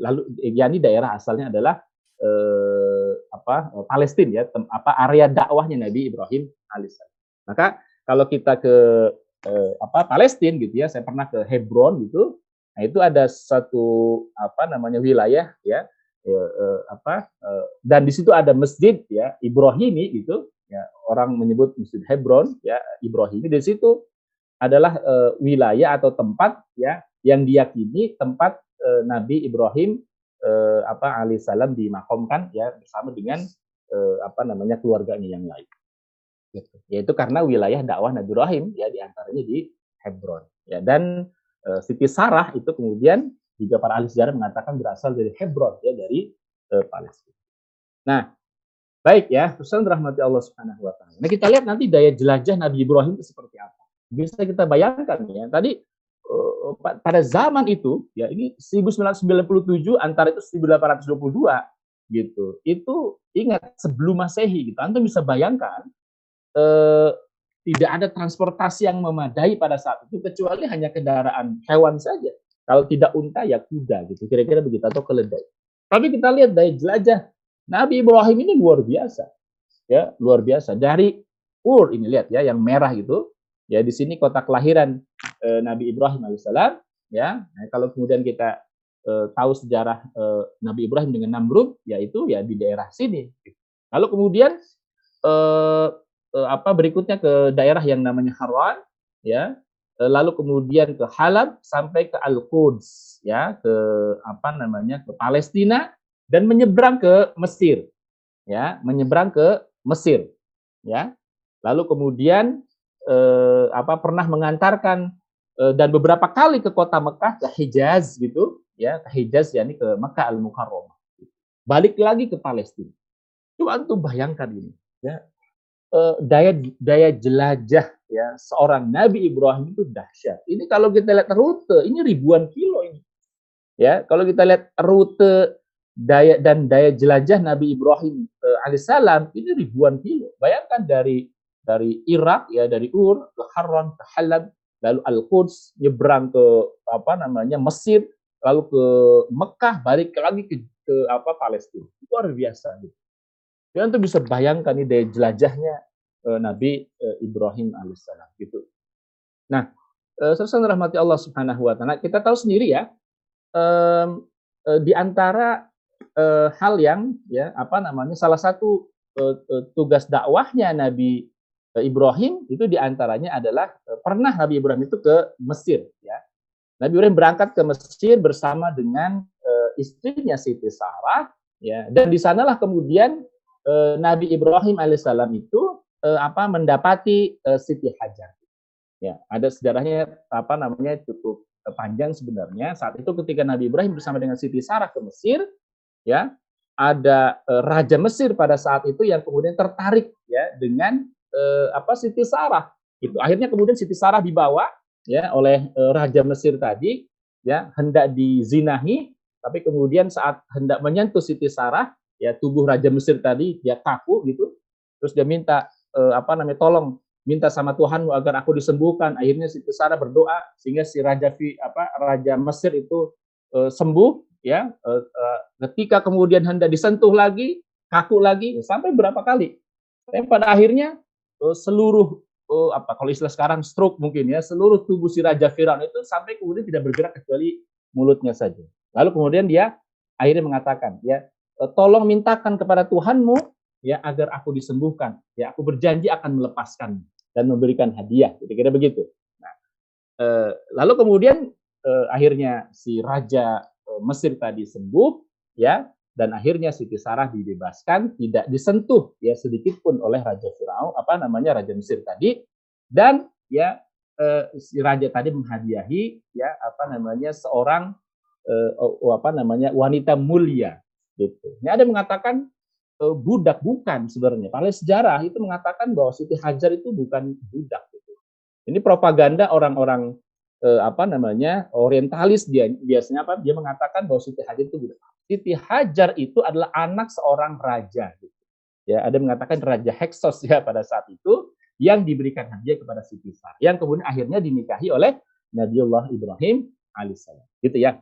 lalu yakni daerah asalnya adalah eh, apa eh, Palestina ya tem, apa area dakwahnya Nabi Ibrahim alaihissalam. Maka kalau kita ke eh, apa Palestina gitu ya, saya pernah ke Hebron gitu. Nah, itu ada satu apa namanya wilayah ya, ya eh, apa eh, dan di situ ada masjid ya Ibrahimi gitu ya orang menyebut masjid Hebron ya Ibrahimi di situ adalah eh, wilayah atau tempat ya yang diyakini tempat eh, Nabi Ibrahim eh, apa alaihissalam dimakamkan ya bersama dengan eh, apa namanya keluarganya yang lain. Gitu. Yaitu karena wilayah dakwah Nabi Ibrahim ya di antaranya di Hebron. Ya dan eh, Siti Sarah itu kemudian juga para ahli sejarah mengatakan berasal dari Hebron ya dari Palestina. Nah, baik ya, pesan rahmati Allah Subhanahu wa taala. Nah, kita lihat nanti daya jelajah Nabi Ibrahim itu seperti apa. Bisa kita bayangkan ya. Tadi pada zaman itu ya ini 1997 antara itu 1822 gitu. Itu ingat sebelum Masehi gitu. Anda bisa bayangkan eh, tidak ada transportasi yang memadai pada saat itu kecuali hanya kendaraan hewan saja. Kalau tidak unta ya kuda gitu. Kira-kira begitu atau keledai. Tapi kita lihat daya jelajah Nabi Ibrahim ini luar biasa. Ya, luar biasa. Dari Ur ini lihat ya yang merah itu Ya di sini kota kelahiran e, Nabi Ibrahim alaihissalam. Ya, nah, kalau kemudian kita e, tahu sejarah e, Nabi Ibrahim dengan Namrud, yaitu ya di daerah sini. Lalu kemudian e, e, apa berikutnya ke daerah yang namanya Harwan, ya. E, lalu kemudian ke Halab sampai ke Al-Quds, ya, ke apa namanya ke Palestina dan menyeberang ke Mesir, ya, menyeberang ke Mesir, ya. Lalu kemudian eh, apa pernah mengantarkan eh, dan beberapa kali ke kota Mekah ke Hijaz gitu ya ke Hijaz yakni ke Mekah Al Mukarramah balik lagi ke Palestina. Coba antum bayangkan ini ya. Eh, daya daya jelajah ya seorang Nabi Ibrahim itu dahsyat. Ini kalau kita lihat rute ini ribuan kilo ini. Ya kalau kita lihat rute daya dan daya jelajah Nabi Ibrahim eh, alaihissalam ini ribuan kilo. Bayangkan dari dari Irak ya dari Ur ke Haran ke Halab lalu Al-Quds nyebrang ke apa namanya Mesir lalu ke Mekah balik lagi ke, ke apa Palestina itu luar biasa gitu. Dan tuh bisa bayangkan nih daya jelajahnya eh, Nabi eh, Ibrahim alaihissalam gitu. Nah, eh, sersan rahmati Allah subhanahu wa taala kita tahu sendiri ya eh, di antara eh, hal yang ya apa namanya salah satu eh tugas dakwahnya Nabi Ibrahim itu di antaranya adalah e, pernah Nabi Ibrahim itu ke Mesir ya. Nabi Ibrahim berangkat ke Mesir bersama dengan uh, istrinya Siti Sarah ya. Dan di sanalah kemudian uh, Nabi Ibrahim alaihissalam itu uh, apa mendapati uh, Siti Hajar. Ya ada sejarahnya apa namanya cukup panjang sebenarnya. Saat itu ketika Nabi Ibrahim bersama dengan Siti Sarah ke Mesir ya ada raja Mesir pada saat itu yang kemudian tertarik ya dengan eh, apa Siti Sarah. Itu akhirnya kemudian Siti Sarah dibawa ya oleh eh, raja Mesir tadi ya hendak dizinahi. Tapi kemudian saat hendak menyentuh Siti Sarah ya tubuh raja Mesir tadi dia kaku gitu. Terus dia minta eh, apa namanya tolong minta sama Tuhanmu agar aku disembuhkan. Akhirnya Siti Sarah berdoa sehingga si raja apa raja Mesir itu eh, sembuh ya. Eh, eh, ketika kemudian hendak disentuh lagi kaku lagi sampai berapa kali. Tapi pada akhirnya seluruh uh, apa kalau istilah sekarang stroke mungkin ya seluruh tubuh si raja Firaun itu sampai kemudian tidak bergerak kecuali mulutnya saja. Lalu kemudian dia akhirnya mengatakan ya uh, tolong mintakan kepada Tuhanmu ya agar aku disembuhkan ya aku berjanji akan melepaskan dan memberikan hadiah kira-kira begitu. Nah, uh, lalu kemudian uh, akhirnya si raja uh, Mesir tadi sembuh ya dan akhirnya Siti Sarah dibebaskan, tidak disentuh ya sedikit pun oleh Raja Firaun, apa namanya Raja Mesir tadi, dan ya eh, si raja tadi menghadiahi ya apa namanya seorang eh, apa namanya wanita mulia gitu. Ini ada mengatakan uh, budak bukan sebenarnya. Pada sejarah itu mengatakan bahwa Siti Hajar itu bukan budak gitu. Ini propaganda orang-orang uh, apa namanya? orientalis dia biasanya apa? Dia mengatakan bahwa Siti Hajar itu budak. Siti Hajar itu adalah anak seorang raja gitu. Ya, ada mengatakan Raja Heksos ya pada saat itu yang diberikan hadiah kepada Siti Sarah, yang kemudian akhirnya dinikahi oleh Nabiullah Ibrahim alaihissalam. Gitu ya.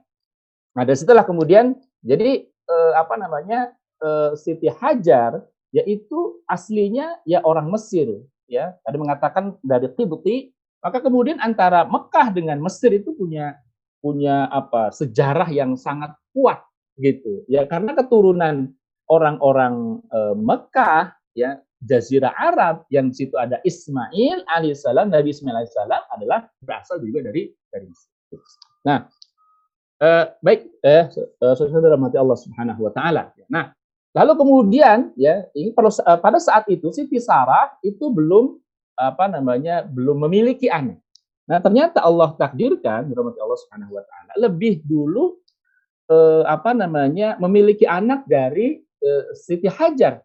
Nah, dari situlah kemudian jadi eh, apa namanya eh, Siti Hajar yaitu aslinya ya orang Mesir ya. Ada mengatakan dari Qibti, maka kemudian antara Mekah dengan Mesir itu punya punya apa sejarah yang sangat kuat gitu ya karena keturunan orang-orang e, Mekah ya Jazirah Arab yang situ ada Ismail alaihissalam Nabi Ismail alaihissalam adalah berasal juga dari dari Mesir. Nah, e, baik eh saudara mati Allah Subhanahu wa taala. Nah, lalu kemudian ya ini pada, pada saat itu Siti Sarah itu belum apa namanya belum memiliki anak. Nah, ternyata Allah takdirkan rahmat Allah Subhanahu wa taala lebih dulu eh, apa namanya memiliki anak dari eh, Siti Hajar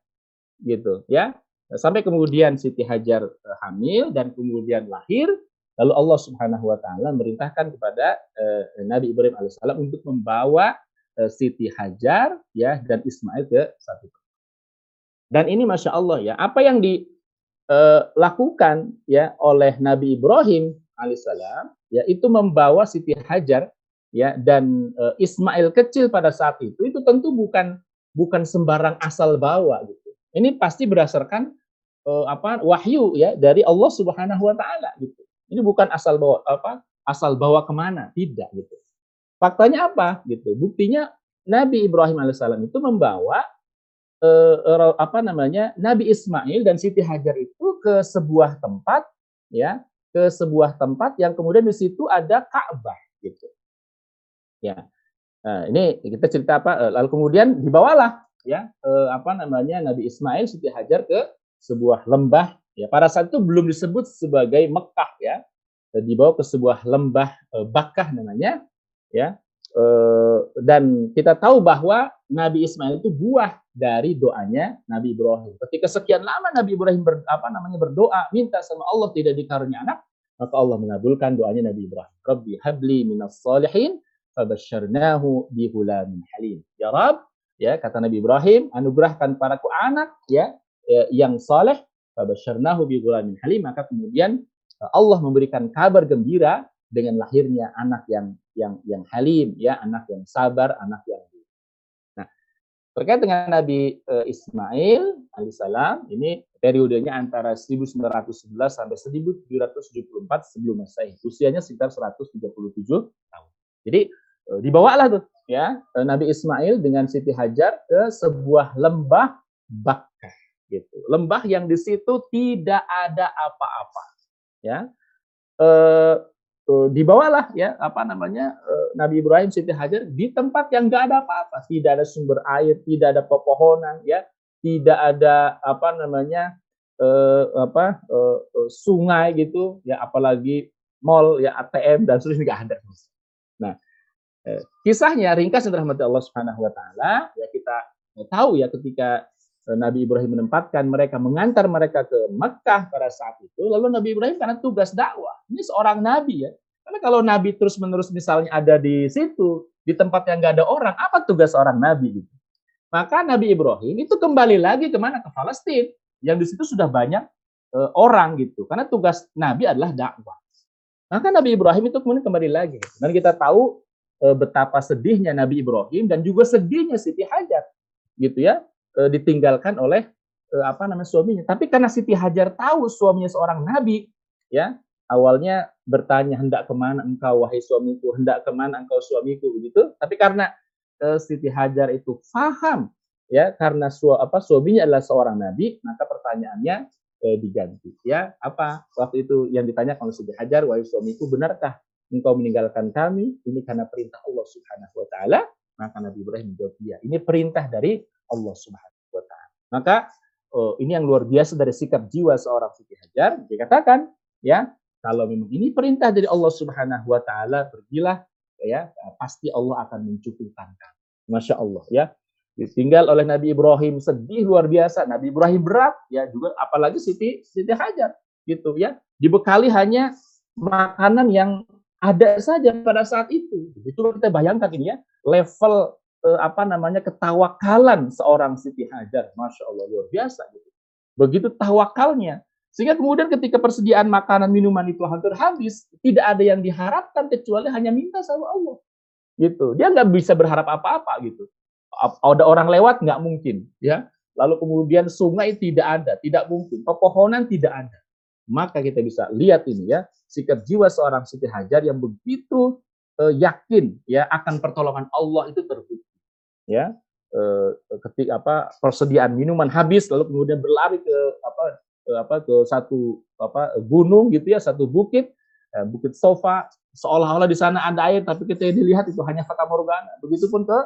gitu ya. Sampai kemudian Siti Hajar eh, hamil dan kemudian lahir lalu Allah Subhanahu wa taala merintahkan kepada eh, Nabi Ibrahim alaihissalam untuk membawa eh, Siti Hajar ya dan Ismail ke satu dan ini masya Allah ya apa yang dilakukan eh, ya oleh Nabi Ibrahim alaihissalam ya itu membawa Siti Hajar ya dan uh, Ismail kecil pada saat itu itu tentu bukan bukan sembarang asal bawa gitu. Ini pasti berdasarkan uh, apa wahyu ya dari Allah Subhanahu wa taala gitu. Ini bukan asal bawa apa asal bawa ke mana, tidak gitu. Faktanya apa gitu? Buktinya Nabi Ibrahim alaihissalam itu membawa uh, apa namanya Nabi Ismail dan Siti Hajar itu ke sebuah tempat ya ke sebuah tempat yang kemudian di situ ada Ka'bah Ya. Nah, ini kita cerita apa? Eh, lalu kemudian dibawalah ya eh, apa namanya Nabi Ismail Siti Hajar ke sebuah lembah ya. Pada saat itu belum disebut sebagai Mekah ya. Dibawa ke sebuah lembah eh, Bakah namanya ya. Eh, dan kita tahu bahwa Nabi Ismail itu buah dari doanya Nabi Ibrahim. Ketika sekian lama Nabi Ibrahim ber, apa namanya berdoa minta sama Allah tidak dikarunia anak, maka Allah mengabulkan doanya Nabi Ibrahim. Rabbi habli minas salihin fabasyarnahu bihulamin halim. Ya Rab, ya kata Nabi Ibrahim, anugerahkan padaku anak ya, ya yang saleh, fabasyarnahu bihulamin halim, maka kemudian eh, Allah memberikan kabar gembira dengan lahirnya anak yang yang yang halim ya, anak yang sabar, anak yang Nah, terkait dengan Nabi uh, Ismail alaihissalam ini periodenya antara 1911 sampai 1774 sebelum Masehi. Usianya sekitar 137 tahun. Jadi Eh, dibawalah tuh ya eh, Nabi Ismail dengan Siti Hajar ke sebuah lembah Bakkah gitu. Lembah yang di situ tidak ada apa-apa. Ya. E, e, dibawalah ya apa namanya e, Nabi Ibrahim Siti Hajar di tempat yang enggak ada apa-apa, tidak ada sumber air, tidak ada pepohonan ya, tidak ada apa namanya e, apa e, sungai gitu ya apalagi mall ya ATM dan seterusnya enggak ada. Nah, Eh, kisahnya ringkas yang dirahmati Allah Subhanahu wa taala, ya kita tahu ya ketika eh, Nabi Ibrahim menempatkan mereka mengantar mereka ke Mekah pada saat itu, lalu Nabi Ibrahim karena tugas dakwah. Ini seorang nabi ya. Karena kalau nabi terus-menerus misalnya ada di situ, di tempat yang nggak ada orang, apa tugas seorang nabi gitu? Maka Nabi Ibrahim itu kembali lagi ke mana? Ke Palestina. Yang di situ sudah banyak e, orang gitu. Karena tugas nabi adalah dakwah. Maka Nabi Ibrahim itu kemudian kembali lagi. Dan kita tahu betapa sedihnya Nabi Ibrahim dan juga sedihnya Siti Hajar gitu ya e, ditinggalkan oleh e, apa namanya suaminya. Tapi karena Siti Hajar tahu suaminya seorang nabi ya awalnya bertanya hendak ke mana engkau wahai suamiku? Hendak ke mana engkau suamiku? Begitu. Tapi karena Siti Hajar itu faham ya karena su apa suaminya adalah seorang nabi maka pertanyaannya e, diganti ya. Apa? Waktu itu yang ditanya oleh Siti Hajar wahai suamiku benarkah engkau meninggalkan kami ini karena perintah Allah Subhanahu wa taala maka Nabi Ibrahim menjawab iya ini perintah dari Allah Subhanahu wa taala. Maka oh, ini yang luar biasa dari sikap jiwa seorang Siti Hajar dikatakan ya kalau memang ini perintah dari Allah Subhanahu wa taala pergilah ya pasti Allah akan mencukupkan kamu. Masya Allah ya. Ditinggal oleh Nabi Ibrahim sedih luar biasa. Nabi Ibrahim berat ya juga apalagi Siti Siti Hajar gitu ya. Dibekali hanya makanan yang ada saja pada saat itu. Itu kita bayangkan ini ya level eh, apa namanya ketawakalan seorang Siti Hajar. Masya Allah luar biasa gitu. Begitu tawakalnya sehingga kemudian ketika persediaan makanan minuman itu hampir habis tidak ada yang diharapkan kecuali hanya minta sama Allah. Gitu. Dia nggak bisa berharap apa-apa gitu. Ada orang lewat nggak mungkin ya. Lalu kemudian sungai tidak ada tidak mungkin. Pepohonan tidak ada maka kita bisa lihat ini ya sikap jiwa seorang Siti Hajar yang begitu uh, yakin ya akan pertolongan Allah itu terbukti. Ya uh, ketika apa persediaan minuman habis lalu kemudian berlari ke apa ke apa ke satu apa gunung gitu ya satu bukit. Ya, bukit sofa seolah-olah di sana ada air tapi kita dilihat itu hanya fata morgana. Begitupun ke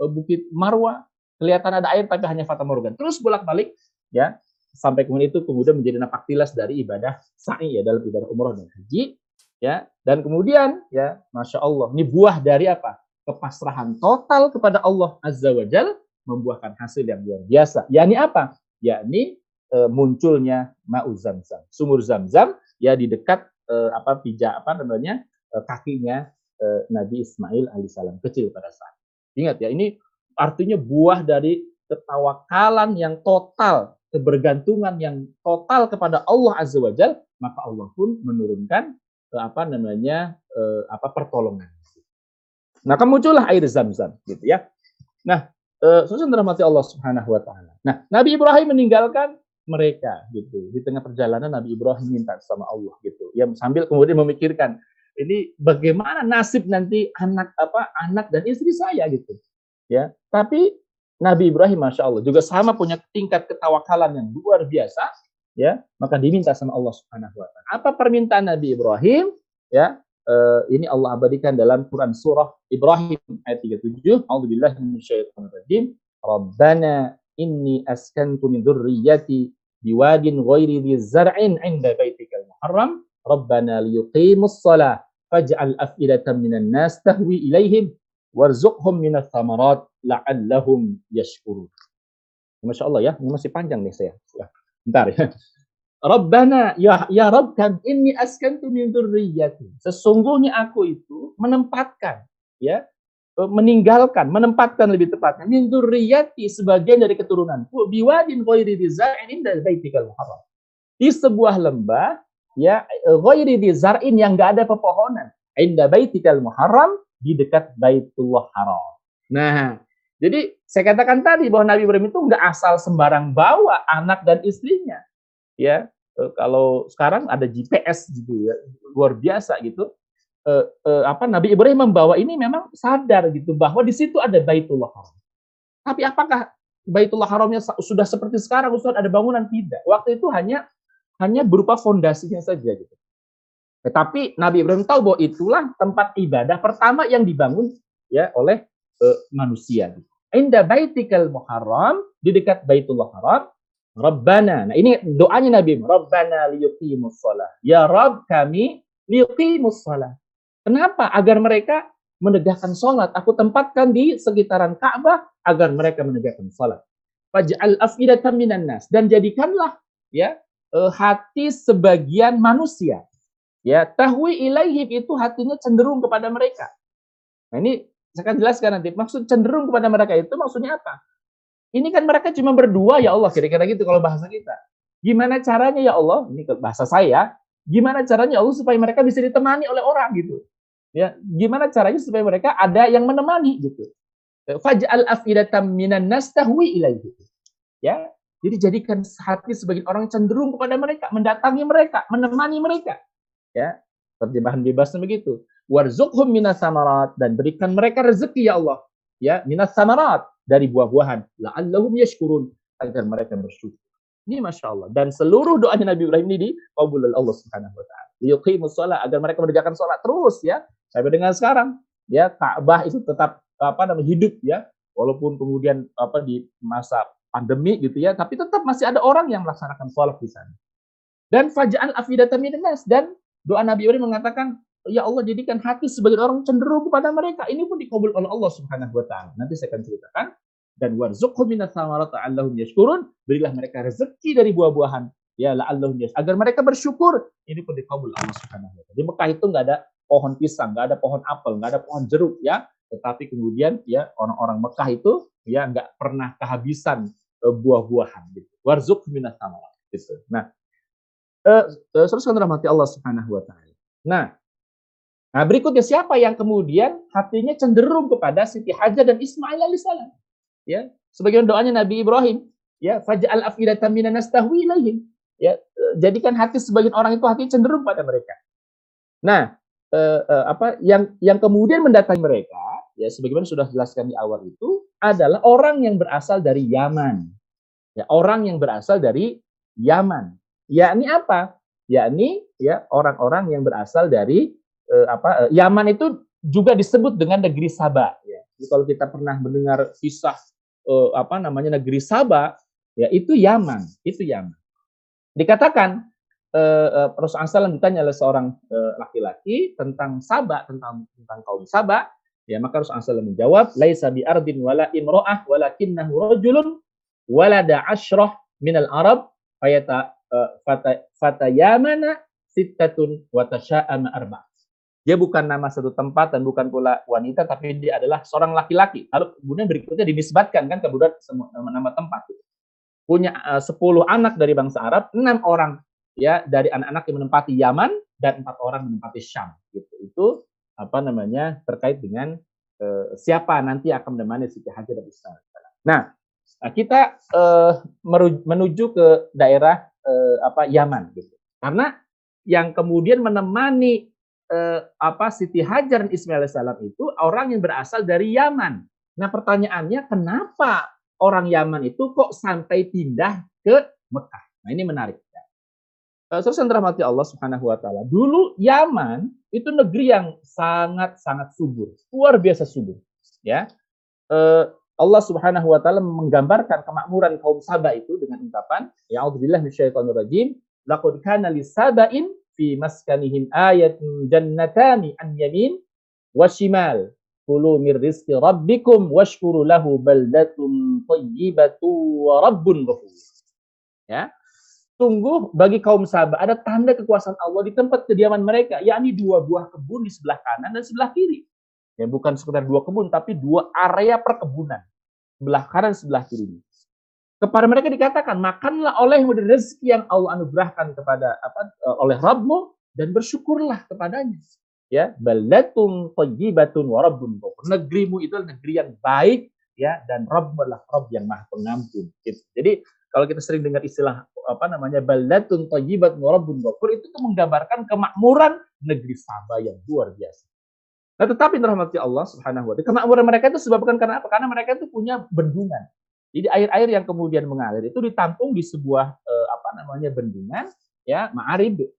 Eh, Bukit Marwa, kelihatan ada air tapi hanya fata morgan. Terus bolak-balik ya sampai kemudian itu kemudian menjadi napak tilas dari ibadah sa'i ya dalam ibadah umroh dan haji ya. Dan kemudian ya masya Allah ini buah dari apa? Kepasrahan total kepada Allah azza wajal membuahkan hasil yang luar biasa. Yakni apa? Yakni e, munculnya ma'u zamzam. Sumur zamzam ya di dekat e, apa pijak apa namanya e, kakinya e, Nabi Ismail alaihissalam kecil pada saat. Ingat ya, ini artinya buah dari ketawakalan yang total, kebergantungan yang total kepada Allah Azza wa Jal, maka Allah pun menurunkan eh, apa namanya eh, apa pertolongan. Nah, muncullah air zam-zam gitu ya. Nah, eh, rahmati Allah Subhanahu wa taala. Nah, Nabi Ibrahim meninggalkan mereka gitu. Di tengah perjalanan Nabi Ibrahim minta sama Allah gitu. Ya sambil kemudian memikirkan ini bagaimana nasib nanti anak apa anak dan istri saya gitu ya tapi Nabi Ibrahim masya Allah juga sama punya tingkat ketawakalan yang luar biasa ya maka diminta sama Allah Subhanahu Wa Taala. Apa permintaan Nabi Ibrahim? Ya uh, ini Allah abadikan dalam Quran surah Ibrahim ayat 37 A'udzubillahi minasyaitonirrajim. Rabbana inni askantu min dzurriyyati biwadin ghairi dzi 'inda baitikal muharram Rabbana liyuqimus shalah faj'al af'idatan minan nas tahwi ilaihim warzuqhum minas thamarat la'allahum yashkurun. Masya Allah ya, ini masih panjang nih saya. Ya, bentar ya. Rabbana ya ya Rabb kan inni askantu min dzurriyyati. Sesungguhnya aku itu menempatkan ya meninggalkan, menempatkan lebih tepatnya min dzurriyyati sebagian dari keturunanku biwadin ghairi dzar'in inda baitikal muharram. Di sebuah lembah ya ghairi di zar'in yang enggak ada pepohonan inda baitikal muharram di dekat Baitullah Haram. Nah, jadi saya katakan tadi bahwa Nabi Ibrahim itu enggak asal sembarang bawa anak dan istrinya. Ya, e, kalau sekarang ada GPS gitu ya, luar biasa gitu. E, e, apa Nabi Ibrahim membawa ini memang sadar gitu bahwa di situ ada Baitullah Haram. Tapi apakah Baitullah Haramnya sudah seperti sekarang Ustaz ada bangunan tidak? Waktu itu hanya hanya berupa fondasinya saja gitu. Tetapi Nabi Ibrahim tahu bahwa itulah tempat ibadah pertama yang dibangun ya oleh manusia. Inda baitikal muharram di dekat Baitullah Haram, Rabbana. Nah, ini doanya Nabi Rabbana liyuqimus shalah. Ya Rabb kami liyuqimus shalah. Kenapa? Agar mereka menegakkan sholat. Aku tempatkan di sekitaran Ka'bah agar mereka menegakkan sholat. Faj'al afidatan minan nas. Dan jadikanlah ya uh, hati sebagian manusia. Ya, tahwi ilaihim itu hatinya cenderung kepada mereka. Nah, ini saya akan jelaskan nanti. Maksud cenderung kepada mereka itu maksudnya apa? Ini kan mereka cuma berdua ya Allah, kira-kira gitu kalau bahasa kita. Gimana caranya ya Allah? Ini bahasa saya. Gimana caranya ya Allah supaya mereka bisa ditemani oleh orang gitu. Ya, gimana caranya supaya mereka ada yang menemani gitu. Faj'al afidatam minan nas tahwi ilaihim. Ya, jadi jadikan hati sebagian orang cenderung kepada mereka, mendatangi mereka, menemani mereka. Ya, terjemahan bebasnya begitu. Warzuqhum minas samarat dan berikan mereka rezeki ya Allah. Ya, minas samarat dari buah-buahan. La'allahum yashkurun agar mereka bersyukur. Ini masya Allah. Dan seluruh doanya Nabi Ibrahim ini dikabul oleh Allah Subhanahu Wa Taala. Yuqimus sholat agar mereka menegakkan sholat terus ya sampai dengan sekarang. Ya, Ka'bah itu tetap apa namanya hidup ya, walaupun kemudian apa di masa pandemi gitu ya, tapi tetap masih ada orang yang melaksanakan sholat di sana. Dan faja'al afidatan minas dan doa Nabi Ibrahim mengatakan, ya Allah jadikan hati sebagai orang cenderung kepada mereka. Ini pun dikabul oleh Allah Subhanahu wa taala. Nanti saya akan ceritakan dan warzuqhum minas samarati allahum yashkurun berilah mereka rezeki dari buah-buahan ya la'allahum yas agar mereka bersyukur ini pun dikabul Allah Subhanahu wa taala. Di Mekah itu nggak ada pohon pisang, nggak ada pohon apel, nggak ada pohon jeruk ya, tetapi kemudian ya orang-orang Mekah itu ya nggak pernah kehabisan uh, buah-buahan gitu. Warzuq minas samarat gitu. Nah, uh, uh, kan rahmati Allah Subhanahu wa taala. Nah, Nah, berikutnya siapa yang kemudian hatinya cenderung kepada Siti Hajar dan Ismail alaihissalam? Ya, sebagian doanya Nabi Ibrahim, ya, faj'al afidatan minan nastahwi ilaihim ya jadikan hati sebagian orang itu hati cenderung pada mereka. Nah, eh, eh, apa yang yang kemudian mendatangi mereka ya sebagaimana sudah jelaskan di awal itu adalah orang yang berasal dari Yaman. Ya, orang yang berasal dari Yaman. Yakni apa? Yakni ya orang-orang yang berasal dari eh, apa eh, Yaman itu juga disebut dengan negeri Sabah ya. Jadi kalau kita pernah mendengar kisah eh, apa namanya negeri Sabah ya itu Yaman, itu Yaman. Dikatakan uh, Rasulullah SAW ditanya oleh seorang uh, laki-laki tentang Saba, tentang tentang kaum Saba, ya maka Rasulullah SAW menjawab, "Laisa bi ardin wala imra'ah walakinnahu rajulun walada ashrah minal Arab fayata uh, fata, fatayamana sittatun wa tasha'ama arba'." Dia bukan nama satu tempat dan bukan pula wanita, tapi dia adalah seorang laki-laki. Lalu kemudian berikutnya dinisbatkan kan kemudian nama-nama tempat punya eh, sepuluh anak dari bangsa Arab, enam orang ya dari anak-anak yang menempati Yaman dan empat orang menempati Syam. Gitu. Itu apa namanya terkait dengan uh, siapa nanti akan menemani Siti Hajar dan Islam. Nah, kita uh, menuju ke daerah uh, apa Yaman gitu. Karena yang kemudian menemani uh, apa Siti Hajar dan Ismail salam itu orang yang berasal dari Yaman. Nah, pertanyaannya kenapa orang Yaman itu kok sampai pindah ke Mekah. Nah ini menarik. Ya. Terus yang dirahmati Allah Subhanahu Wa Taala. Dulu Yaman itu negeri yang sangat sangat subur, luar biasa subur. Ya, Allah Subhanahu Wa Taala menggambarkan kemakmuran kaum Sabah itu dengan ungkapan, Ya Allah minasyaitonir rajim. Laqad kana lisabain fi maskanihim ayatun jannatani an yamin wa shimal kulu mir rizqi rabbikum washkuru lahu baldatun thayyibatu wa rabbun ghafur. Ya. Tunggu bagi kaum sahabat ada tanda kekuasaan Allah di tempat kediaman mereka, yakni dua buah kebun di sebelah kanan dan sebelah kiri. Ya, bukan sekedar dua kebun, tapi dua area perkebunan. Sebelah kanan, sebelah kiri. Kepada mereka dikatakan, makanlah oleh rezeki yang Allah anugerahkan kepada apa oleh Rabbmu dan bersyukurlah kepadanya. Ya baldatun thayyibatun wa rabbun negerimu itu negeri yang baik ya dan Rabb adalah Rabb yang maha pengampun gitu. jadi kalau kita sering dengar istilah apa namanya baldatun thayyibatun wa rabbun itu tuh menggambarkan kemakmuran negeri Sabah yang luar biasa. Nah tetapi rahmati Allah Subhanahu wa taala kemakmuran mereka itu sebabkan karena apa? Karena mereka itu punya bendungan jadi air-air yang kemudian mengalir itu ditampung di sebuah eh, apa namanya bendungan ya ma'arib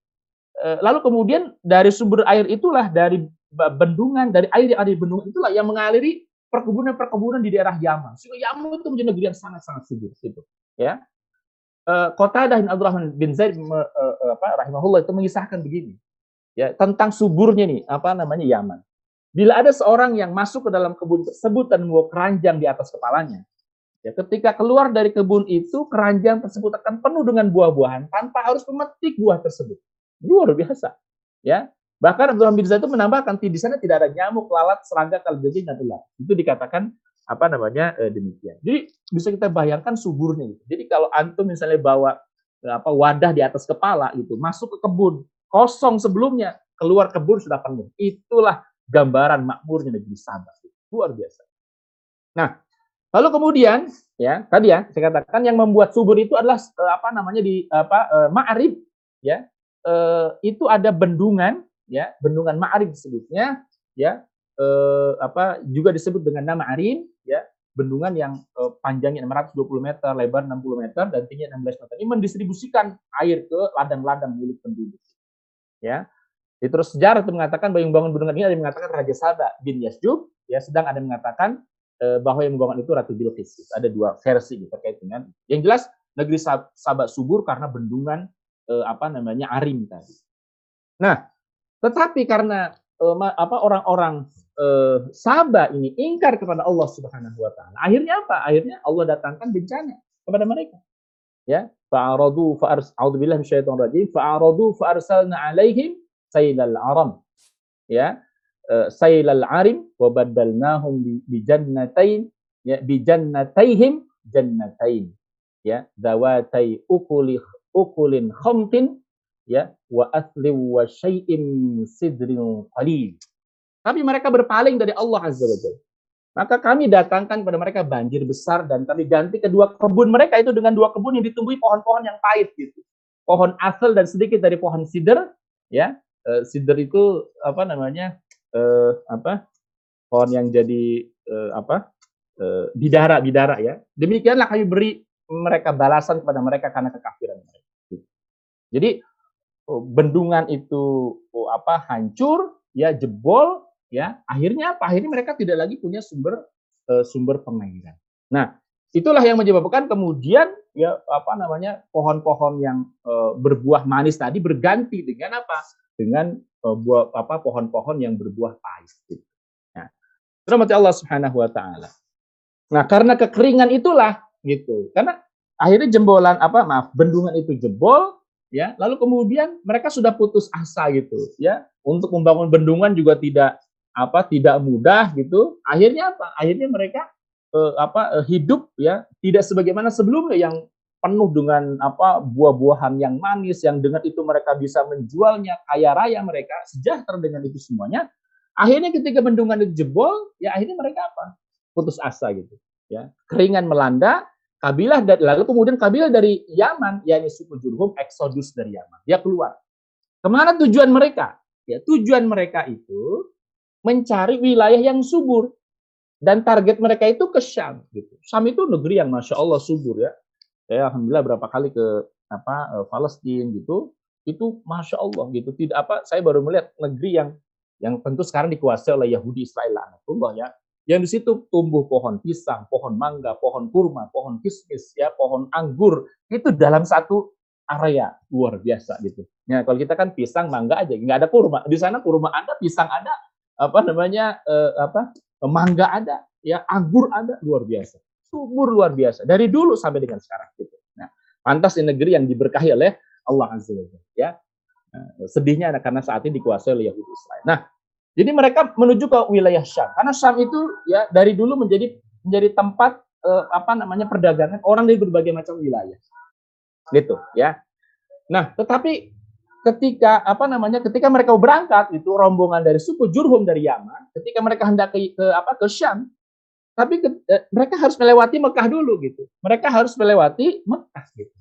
Eh, lalu kemudian dari sumber air itulah dari bendungan dari air yang ada di bendungan itulah yang mengaliri perkebunan-perkebunan di daerah Yaman. Sehingga Yaman itu menjadi negeri yang sangat-sangat subur gitu. Ya. Uh, Kota Dahin Abdurrahman bin Zaid uh, apa rahimahullah itu mengisahkan begini. Ya, tentang suburnya nih, apa namanya Yaman. Bila ada seorang yang masuk ke dalam kebun tersebut dan membawa keranjang di atas kepalanya, ya ketika keluar dari kebun itu keranjang tersebut akan penuh dengan buah-buahan tanpa harus memetik buah tersebut. Luar biasa. Ya. Bahkan Abdullah bin Zaid itu menambahkan di sana tidak ada nyamuk, lalat, serangga, kalajengking dan ular. Itu dikatakan apa namanya e, demikian. Jadi bisa kita bayangkan suburnya gitu. Jadi kalau antum misalnya bawa eh, apa wadah di atas kepala gitu, masuk ke kebun, kosong sebelumnya, keluar kebun sudah penuh. Itulah gambaran makmurnya negeri Sabah. Luar biasa. Nah, lalu kemudian ya, tadi ya saya katakan yang membuat subur itu adalah eh, apa namanya di apa e, ma'rib ya. Eh, itu ada bendungan ya bendungan Ma'arib disebutnya ya. Eh, apa juga disebut dengan nama Arim ya. Bendungan yang eh, panjangnya 620 meter lebar 60 meter dan tingginya 16 meter. Ini mendistribusikan air ke ladang-ladang milik penduduk ya. Di terus sejarah itu mengatakan bahwa membangun bendungan ini ada yang mengatakan Raja Saba bin Yasjub ya. Sedang ada yang mengatakan eh, bahwa yang membangun itu Ratu Bilqis ada dua versi terkait dengan yang jelas negeri Sabak subur karena bendungan eh, apa namanya arim tadi. Nah, tetapi karena eh, apa orang-orang eh, Sabah ini ingkar kepada Allah Subhanahu wa taala. Akhirnya apa? Akhirnya Allah datangkan bencana kepada mereka. Ya, fa'aradu fa'ars a'udzubillahi minasyaitonir rajim fa'aradu fa'arsalna 'alaihim sailal aram. Ya, uh, sailal arim wa badalnahum bi jannatain ya bi jannataihim jannatain ya zawatai ukuli ukulin khamtin ya wa asli wa syai'in sidrin qalil. Tapi mereka berpaling dari Allah azza wajalla maka kami datangkan kepada mereka banjir besar dan kami ganti kedua kebun mereka itu dengan dua kebun yang ditumbuhi pohon-pohon yang pahit gitu. Pohon asal dan sedikit dari pohon sider ya. Uh, sider itu apa namanya uh, apa pohon yang jadi uh, apa uh, bidara bidara ya. Demikianlah kami beri mereka balasan kepada mereka karena kekafiran mereka. Jadi oh, bendungan itu oh, apa hancur ya jebol ya akhirnya apa? Akhirnya mereka tidak lagi punya sumber uh, sumber pengairan nah itulah yang menyebabkan kemudian ya apa namanya pohon-pohon yang uh, berbuah manis tadi berganti dengan apa dengan uh, buah apa pohon-pohon yang berbuah pahit. Gitu. Nah, rahmati Allah Subhanahu wa taala. Nah, karena kekeringan itulah gitu. Karena akhirnya jembolan apa maaf, bendungan itu jebol ya, lalu kemudian mereka sudah putus asa gitu ya. Untuk membangun bendungan juga tidak apa tidak mudah gitu. Akhirnya apa? Akhirnya mereka eh, apa eh, hidup ya tidak sebagaimana sebelumnya yang penuh dengan apa buah-buahan yang manis yang dengan itu mereka bisa menjualnya kaya raya mereka sejahtera dengan itu semuanya akhirnya ketika bendungan itu jebol ya akhirnya mereka apa? Putus asa gitu ya. Keringan melanda kabilah dari lalu kemudian kabilah dari Yaman yakni suku Jurhum eksodus dari Yaman. Dia keluar. Ke mana tujuan mereka? Ya tujuan mereka itu mencari wilayah yang subur. Dan target mereka itu ke Syam gitu. Syam itu negeri yang masya Allah subur ya saya alhamdulillah berapa kali ke apa uh, Palestina gitu itu masya Allah gitu tidak apa saya baru melihat negeri yang yang tentu sekarang dikuasai oleh Yahudi Israel Allah ya yang di situ tumbuh pohon pisang, pohon mangga, pohon kurma, pohon kismis, ya, pohon anggur itu dalam satu area luar biasa gitu. Ya kalau kita kan pisang, mangga aja, nggak ada kurma. Di sana kurma ada, pisang ada, apa namanya, eh, apa, mangga ada, ya anggur ada, luar biasa subur luar biasa dari dulu sampai dengan sekarang gitu. Nah, pantas di negeri yang diberkahi oleh Allah Azza wa ya. Nah, sedihnya karena saat ini dikuasai oleh Yahudi Israel. Nah, jadi mereka menuju ke wilayah Syam. Karena Syam itu ya dari dulu menjadi menjadi tempat eh, apa namanya perdagangan orang dari berbagai macam wilayah. Gitu, ya. Nah, tetapi ketika apa namanya ketika mereka berangkat itu rombongan dari suku Jurhum dari Yaman, ketika mereka hendak ke, ke apa ke Syam, tapi eh, mereka harus melewati Mekah dulu gitu. Mereka harus melewati Mekah gitu.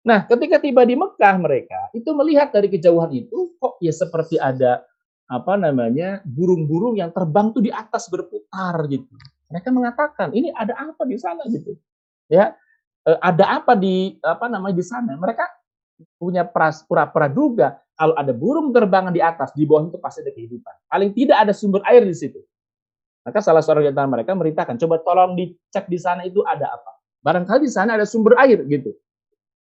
Nah, ketika tiba di Mekah mereka itu melihat dari kejauhan itu kok ya seperti ada apa namanya burung-burung yang terbang tuh di atas berputar gitu. Mereka mengatakan ini ada apa di sana gitu. Ya, eh, ada apa di apa namanya di sana? Mereka punya pras, pura praduga kalau ada burung terbangan di atas di bawah itu pasti ada kehidupan. Paling tidak ada sumber air di situ. Maka salah seorang di antara mereka merintahkan, coba tolong dicek di sana itu ada apa. Barangkali di sana ada sumber air gitu.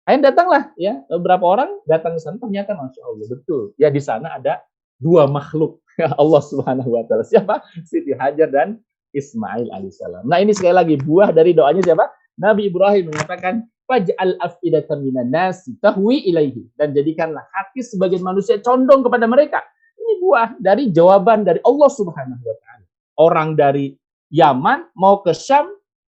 Akhirnya datanglah ya beberapa orang datang ke sana ternyata masya Allah betul ya di sana ada dua makhluk Allah Subhanahu Wa Taala siapa Siti Hajar dan Ismail alaihissalam. Nah ini sekali lagi buah dari doanya siapa Nabi Ibrahim mengatakan faj'al afidatan minan nas tahwi ilaihi dan jadikanlah hati sebagian manusia condong kepada mereka. Ini buah dari jawaban dari Allah Subhanahu wa taala orang dari Yaman mau ke Syam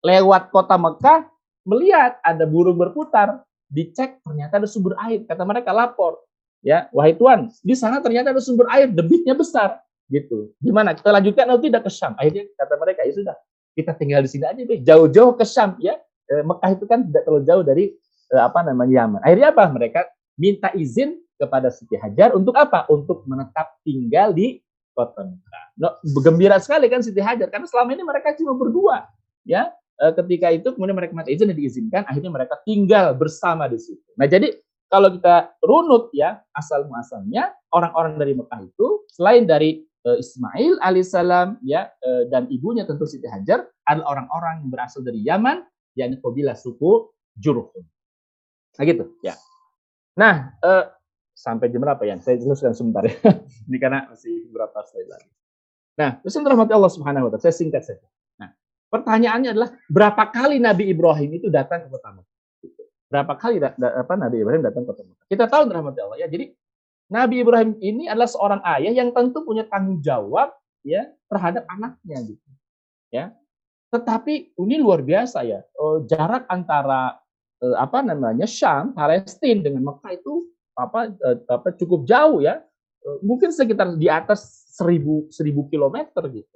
lewat kota Mekah melihat ada burung berputar. Dicek ternyata ada sumber air. Kata mereka lapor. Ya wahai tuan di sana ternyata ada sumber air debitnya besar. Gitu. Gimana? Kita lanjutkan atau tidak ke Syam? Akhirnya kata mereka ya sudah kita tinggal di sini aja deh. Jauh-jauh ke Syam ya. E, Mekah itu kan tidak terlalu jauh dari e, apa namanya Yaman. Akhirnya apa? Mereka minta izin kepada Siti Hajar untuk apa? Untuk menetap tinggal di Mekah. No, gembira sekali kan Siti Hajar karena selama ini mereka cuma berdua, ya. E, ketika itu kemudian mereka minta izin diizinkan, akhirnya mereka tinggal bersama di situ. Nah, jadi kalau kita runut ya asal muasalnya orang-orang dari Mekah itu selain dari e, Ismail alaihissalam ya e, dan ibunya tentu Siti Hajar adalah orang-orang yang berasal dari Yaman yakni kabilah suku Jurhum. Nah gitu ya. Nah, sampai jam berapa ya? Saya teruskan sebentar ya. Ini karena masih beberapa slide lagi. Nah, terus rahmati Allah Subhanahu wa taala, saya singkat saja. Nah, pertanyaannya adalah berapa kali Nabi Ibrahim itu datang ke kota Mekah? Berapa kali da, da, apa Nabi Ibrahim datang ke kota Mekah? Kita tahu rahmati Allah ya. Jadi Nabi Ibrahim ini adalah seorang ayah yang tentu punya tanggung jawab ya terhadap anaknya gitu. Ya. Tetapi ini luar biasa ya. Uh, jarak antara uh, apa namanya Syam, Palestina dengan Mekah itu apa uh, apa cukup jauh ya. Uh, mungkin sekitar di atas seribu seribu kilometer gitu.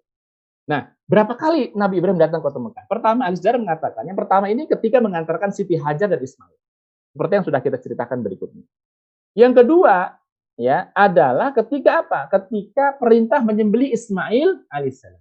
Nah, berapa kali Nabi Ibrahim datang ke kota Mekah? Pertama, Al mengatakan, yang pertama ini ketika mengantarkan Siti Hajar dan Ismail. Seperti yang sudah kita ceritakan berikutnya. Yang kedua, ya adalah ketika apa? Ketika perintah menyembeli Ismail alaihissalam.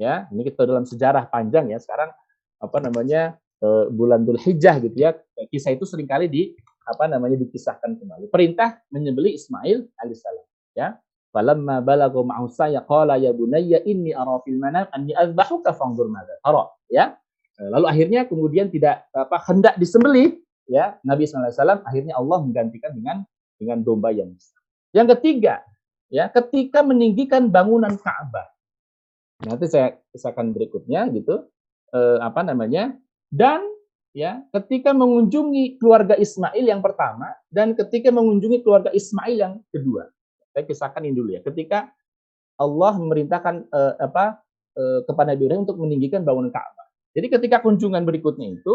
Ya, ini kita dalam sejarah panjang ya. Sekarang apa namanya uh, bulan Dhul Hijjah gitu ya. Kisah itu sering kali di apa namanya dikisahkan kembali. Perintah menyembeli Ismail alaihissalam. Ya, Falamma balagu ma'hu saya qala ya bunayya inni ara fil manam anni azbahuka fanzur madza tara. Ya. Lalu akhirnya kemudian tidak apa hendak disembelih ya Nabi SAW akhirnya Allah menggantikan dengan dengan domba yang besar. Yang ketiga, ya ketika meninggikan bangunan Ka'bah. Nanti saya kisahkan berikutnya gitu. Eh, apa namanya? Dan ya ketika mengunjungi keluarga Ismail yang pertama dan ketika mengunjungi keluarga Ismail yang kedua. Saya kisahkan ini dulu ya. Ketika Allah memerintahkan uh, apa uh, kepada Nabi Ibrahim untuk meninggikan bangunan Ka'bah. Jadi ketika kunjungan berikutnya itu,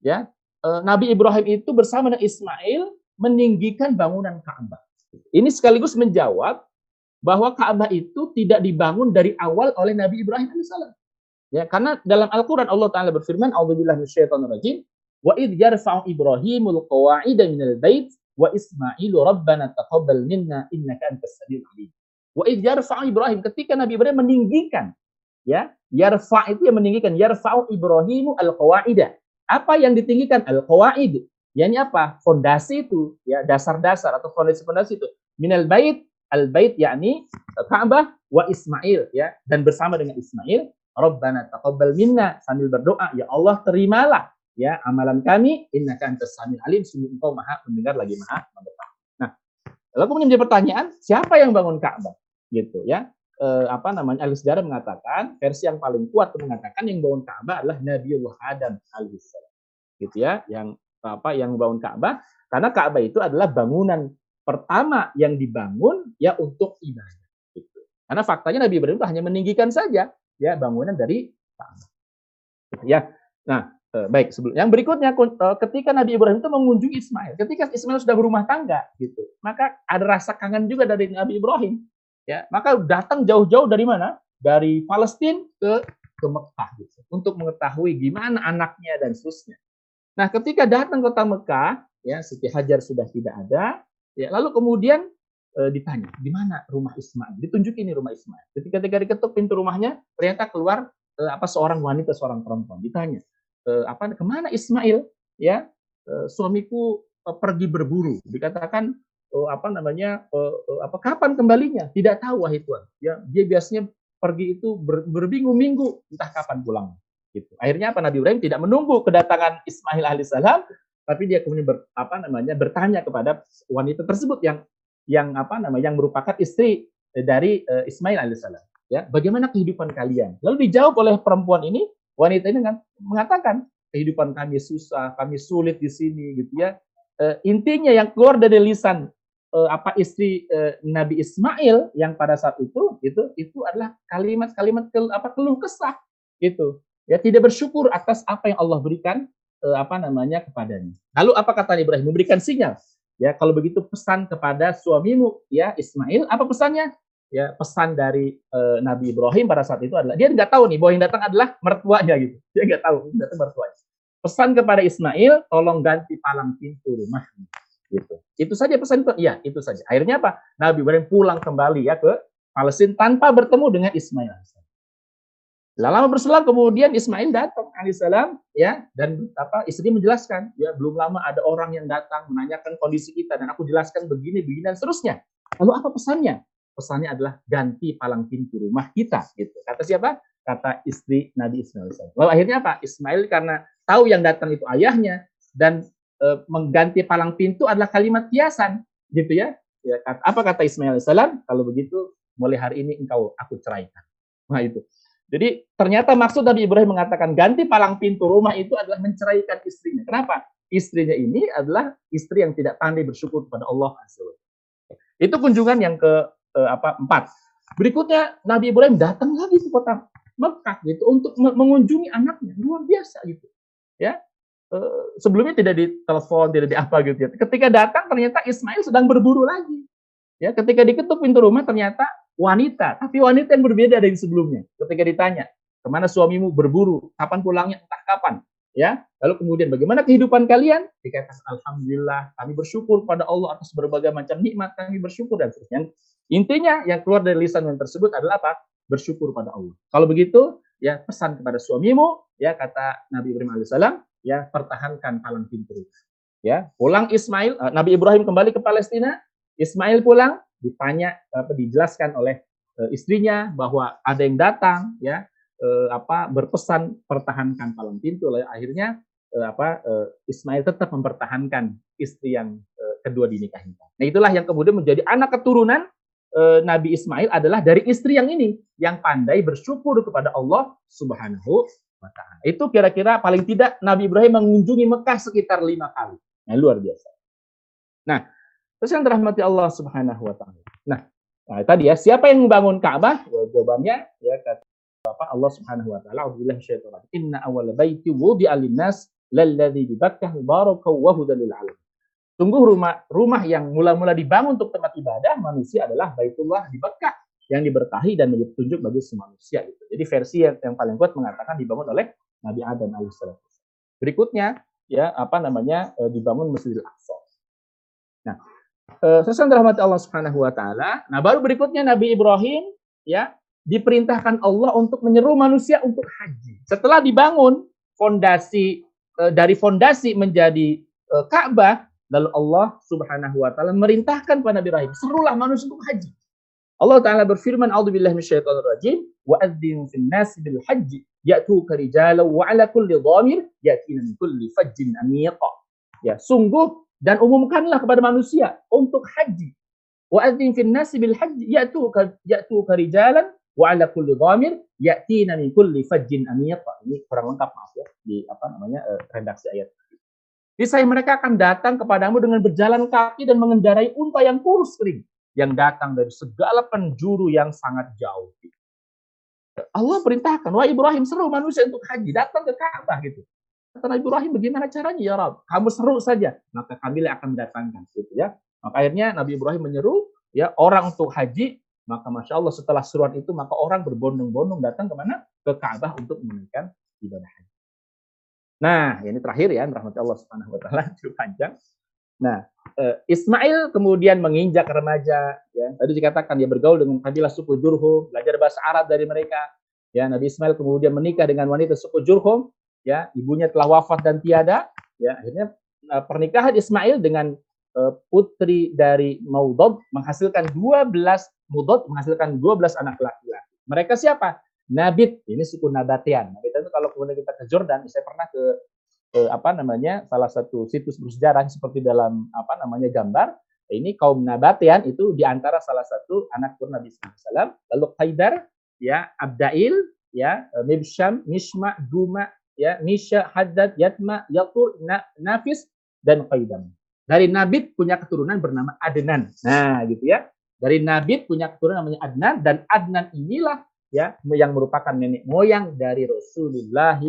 ya uh, Nabi Ibrahim itu bersama dengan Ismail meninggikan bangunan Ka'bah. Ini sekaligus menjawab bahwa Ka'bah itu tidak dibangun dari awal oleh Nabi Ibrahim alaihissalam. Ya, karena dalam Al-Qur'an Allah taala berfirman, "A'udzubillahi minasyaitonirrajim, wa id yarfa'u Ibrahimul qawa'ida minal bait wa Ismailu rabbana taqabbal minna innaka antas samiul alim. Wa id yarfa Ibrahim ketika Nabi Ibrahim meninggikan ya, yarfa itu yang meninggikan yarfa'u Ibrahimu al-qawaida. Apa yang ditinggikan al-qawaid? yakni apa? Fondasi itu, ya, dasar-dasar atau fondasi-fondasi itu. Minal bait, al-bait yakni Ka'bah wa Ismail ya, dan bersama dengan Ismail, Rabbana taqabbal minna sambil berdoa, ya Allah terimalah ya amalan kami innaka antas samil alim sungguh engkau maha mendengar lagi maha mengetahui. Nah, lalu kemudian menjadi pertanyaan, siapa yang bangun Ka'bah? Gitu ya. E, apa namanya? Ahli sejarah mengatakan versi yang paling kuat mengatakan yang bangun Ka'bah adalah Nabiullah Adam alaihissalam. Gitu ya, yang apa yang bangun Ka'bah karena Ka'bah itu adalah bangunan pertama yang dibangun ya untuk ibadah. Gitu. Karena faktanya Nabi Ibrahim itu hanya meninggikan saja ya bangunan dari Ka'bah. Gitu ya. Nah, Uh, baik, sebelum yang berikutnya uh, ketika Nabi Ibrahim itu mengunjungi Ismail, ketika Ismail sudah berumah tangga gitu, maka ada rasa kangen juga dari Nabi Ibrahim. Ya, maka datang jauh-jauh dari mana? Dari Palestina ke ke Mekah gitu, untuk mengetahui gimana anaknya dan seterusnya. Nah, ketika datang kota Mekah, ya Siti Hajar sudah tidak ada, ya lalu kemudian e, ditanya, di mana rumah Ismail? Ditunjukin ini rumah Ismail. Ketika ketika diketuk pintu rumahnya, ternyata keluar e, apa seorang wanita, seorang perempuan. Ditanya, eh, apa ke mana Ismail ya eh, suamiku eh, pergi berburu dikatakan eh, apa namanya eh, eh, apa kapan kembalinya tidak tahu wahai tuan ya dia biasanya pergi itu ber, berbingung minggu entah kapan pulang gitu akhirnya apa Nabi Ibrahim tidak menunggu kedatangan Ismail alaihissalam tapi dia kemudian ber, apa namanya bertanya kepada wanita tersebut yang yang apa namanya yang merupakan istri eh, dari uh, Ismail alaihissalam ya bagaimana kehidupan kalian lalu dijawab oleh perempuan ini wanita ini kan mengatakan kehidupan kami susah, kami sulit di sini gitu ya. E, intinya yang keluar dari lisan e, apa istri e, Nabi Ismail yang pada saat itu itu itu adalah kalimat-kalimat ke, apa keluh kesah gitu. Ya tidak bersyukur atas apa yang Allah berikan apa namanya kepadanya. Lalu apa kata Ibrahim? Memberikan sinyal. Ya, kalau begitu pesan kepada suamimu ya Ismail, apa pesannya? ya pesan dari uh, Nabi Ibrahim pada saat itu adalah dia nggak tahu nih bahwa yang datang adalah mertuanya gitu. Dia nggak tahu yang datang mertuanya. Pesan kepada Ismail tolong ganti palang pintu rumah gitu. Itu saja pesan itu. Iya itu saja. Akhirnya apa? Nabi Ibrahim pulang kembali ya ke Palestina tanpa bertemu dengan Ismail lama berselang kemudian Ismail datang alaihissalam ya dan apa istri menjelaskan ya belum lama ada orang yang datang menanyakan kondisi kita dan aku jelaskan begini begini dan seterusnya lalu apa pesannya pesannya adalah ganti palang pintu rumah kita gitu. Kata siapa? Kata istri Nabi Ismail. Lalu akhirnya apa? Ismail karena tahu yang datang itu ayahnya dan e, mengganti palang pintu adalah kalimat kiasan gitu ya. ya kata, apa kata Ismail salam? Kalau begitu mulai hari ini engkau aku ceraikan. Nah itu. Jadi ternyata maksud Nabi Ibrahim mengatakan ganti palang pintu rumah itu adalah menceraikan istrinya. Kenapa? Istrinya ini adalah istri yang tidak pandai bersyukur kepada Allah Itu kunjungan yang ke eh, apa empat. Berikutnya Nabi Ibrahim datang lagi ke kota Mekah gitu untuk mengunjungi anaknya luar biasa gitu ya eh, sebelumnya tidak ditelepon tidak di apa gitu ya ketika datang ternyata Ismail sedang berburu lagi ya ketika diketuk pintu rumah ternyata wanita, tapi wanita yang berbeda dari sebelumnya. Ketika ditanya, ke mana suamimu berburu, kapan pulangnya, entah kapan. Ya, lalu kemudian bagaimana kehidupan kalian? Dikatakan alhamdulillah, kami bersyukur pada Allah atas berbagai macam nikmat, kami bersyukur dan seterusnya. Intinya yang keluar dari lisan yang tersebut adalah apa? Bersyukur pada Allah. Kalau begitu, ya pesan kepada suamimu, ya kata Nabi Ibrahim alaihissalam, ya pertahankan palang pintu. Ya, pulang Ismail, eh, Nabi Ibrahim kembali ke Palestina, Ismail pulang, ditanya apa dijelaskan oleh uh, istrinya bahwa ada yang datang ya uh, apa berpesan pertahankan palang pintu lalu akhirnya uh, apa uh, Ismail tetap mempertahankan istri yang uh, kedua dinikahi. Nah itulah yang kemudian menjadi anak keturunan uh, Nabi Ismail adalah dari istri yang ini yang pandai bersyukur kepada Allah Subhanahu wa taala. Itu kira-kira paling tidak Nabi Ibrahim mengunjungi Mekah sekitar lima kali. Nah, luar biasa. Nah, Terus yang dirahmati Allah Subhanahu wa taala. Nah, nah tadi ya, siapa yang membangun Ka'bah? Ya, jawabannya ya kata Bapak Allah Subhanahu wa taala, "A'udzubillahi minasyaitonir Inna awwala baiti wudi'a lin-nas lalladzi bi Bakkah mubarakan wa hudan lil alamin." Sungguh rumah rumah yang mula-mula dibangun untuk tempat ibadah manusia adalah Baitullah di Bakkah yang diberkahi dan menjadi petunjuk bagi semua manusia gitu. Jadi versi yang, yang paling kuat mengatakan dibangun oleh Nabi Adam alaihissalam. Berikutnya ya apa namanya e, dibangun Masjidil Aqsa. Nah, sesuai rahmat Allah Subhanahu wa taala. Nah, baru berikutnya Nabi Ibrahim ya diperintahkan Allah untuk menyeru manusia untuk haji. Setelah dibangun fondasi uh, dari fondasi menjadi uh, Ka'bah, lalu Allah Subhanahu wa taala merintahkan kepada Nabi Ibrahim, serulah manusia untuk haji. Allah taala berfirman, "A'udzubillahi minasyaitonir rajim, wa adzin fil nasi bil haji ya'tuka rijalan wa 'ala kulli dhamir ya'tina min kulli fajjin amiq." Ya, sungguh dan umumkanlah kepada manusia untuk haji. Wa adzin fil nasi bil haji ya'tuka ya'tuka rijalan wa ala kulli dhamir ya'tina min kulli fajjin amiq. Ini kurang lengkap maaf ya di apa namanya uh, redaksi ayat. Disai mereka akan datang kepadamu dengan berjalan kaki dan mengendarai unta yang kurus kering yang datang dari segala penjuru yang sangat jauh. Allah perintahkan, wah Ibrahim seru manusia untuk haji, datang ke Ka'bah gitu. Kata Nabi Ibrahim, bagaimana caranya ya Rab? Kamu seru saja, maka kami akan mendatangkan. Gitu ya. Maka akhirnya Nabi Ibrahim menyeru ya orang untuk haji, maka masya Allah setelah seruan itu maka orang berbondong-bondong datang ke mana? Ke Ka'bah untuk menunaikan ibadah haji. Nah, ini terakhir ya, rahmat Allah Subhanahu wa taala, panjang. Nah, eh, Ismail kemudian menginjak remaja, ya. Tadi dikatakan dia bergaul dengan kabilah suku Jurhum, belajar bahasa Arab dari mereka. Ya, Nabi Ismail kemudian menikah dengan wanita suku Jurhum, ya ibunya telah wafat dan tiada. Ya akhirnya uh, pernikahan Ismail dengan uh, putri dari Maudod menghasilkan 12 Maudod menghasilkan 12 anak laki-laki. Mereka siapa? Nabit. Ini suku Nabatian. Nabit itu kalau kemudian kita ke Jordan saya pernah ke eh, apa namanya salah satu situs bersejarah seperti dalam apa namanya gambar. Ini kaum Nabatian itu di antara salah satu anak pun Nabi SAW lalu Qaidar ya Abdail ya Mibsham Mishma Duma ya Nisha, Haddad, Yatma, Yatur, Na, Nafis dan Qaidam. Dari Nabit punya keturunan bernama Adnan. Nah, gitu ya. Dari Nabit punya keturunan namanya Adnan dan Adnan inilah ya yang merupakan nenek moyang dari Rasulullah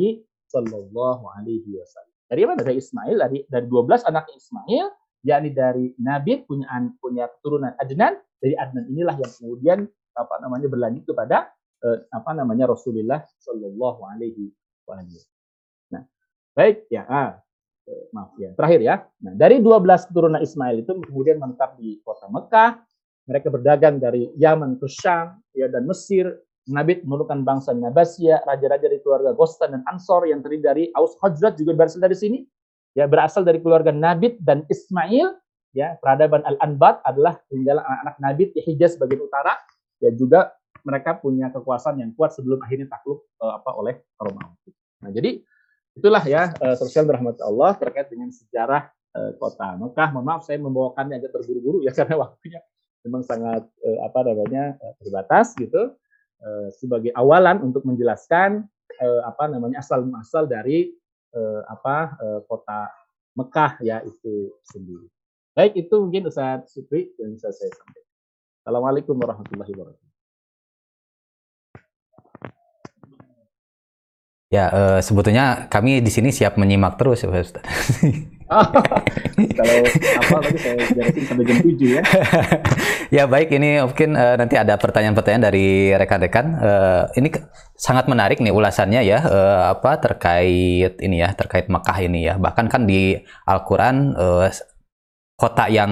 Shallallahu Alaihi Wasallam. Dari mana? Dari Ismail, dari dari 12 anak Ismail, yakni dari Nabit punya punya keturunan Adnan. Dari Adnan inilah yang kemudian apa namanya berlanjut kepada eh, apa namanya Rasulullah Shallallahu Alaihi Wasallam. Baik, ya. Ah, maaf ya. Terakhir ya. Nah, dari 12 keturunan Ismail itu kemudian menetap di kota Mekah. Mereka berdagang dari Yaman ke Syam ya dan Mesir. Nabi menurunkan bangsa Nabasya, raja-raja dari keluarga Ghostan dan Ansor yang terdiri dari Aus Hajrat juga berasal dari sini. Ya, berasal dari keluarga Nabit dan Ismail. Ya, peradaban Al-Anbat adalah tinggal anak-anak Nabit di Hijaz bagian utara. Ya, juga mereka punya kekuasaan yang kuat sebelum akhirnya takluk uh, apa oleh Romawi. Nah, jadi Itulah ya uh, sosial rahmat Allah terkait dengan sejarah uh, kota Mekah. Mohon maaf saya membawakannya agak terburu-buru ya karena waktunya memang sangat uh, apa namanya terbatas gitu sebagai awalan untuk menjelaskan apa namanya asal muasal dari apa kota Mekah ya itu sendiri. Baik itu mungkin Ustaz Supri yang bisa saya sampaikan. Assalamualaikum warahmatullahi wabarakatuh. Ya, uh, sebetulnya kami di sini siap menyimak terus ya, Ustaz. Oh, kalau apa tadi saya jelasin sampai jam 7 ya. ya baik, ini mungkin uh, nanti ada pertanyaan-pertanyaan dari rekan-rekan. Uh, ini sangat menarik nih ulasannya ya, uh, apa terkait ini ya, terkait Mekah ini ya. Bahkan kan di Al-Qur'an uh, kota yang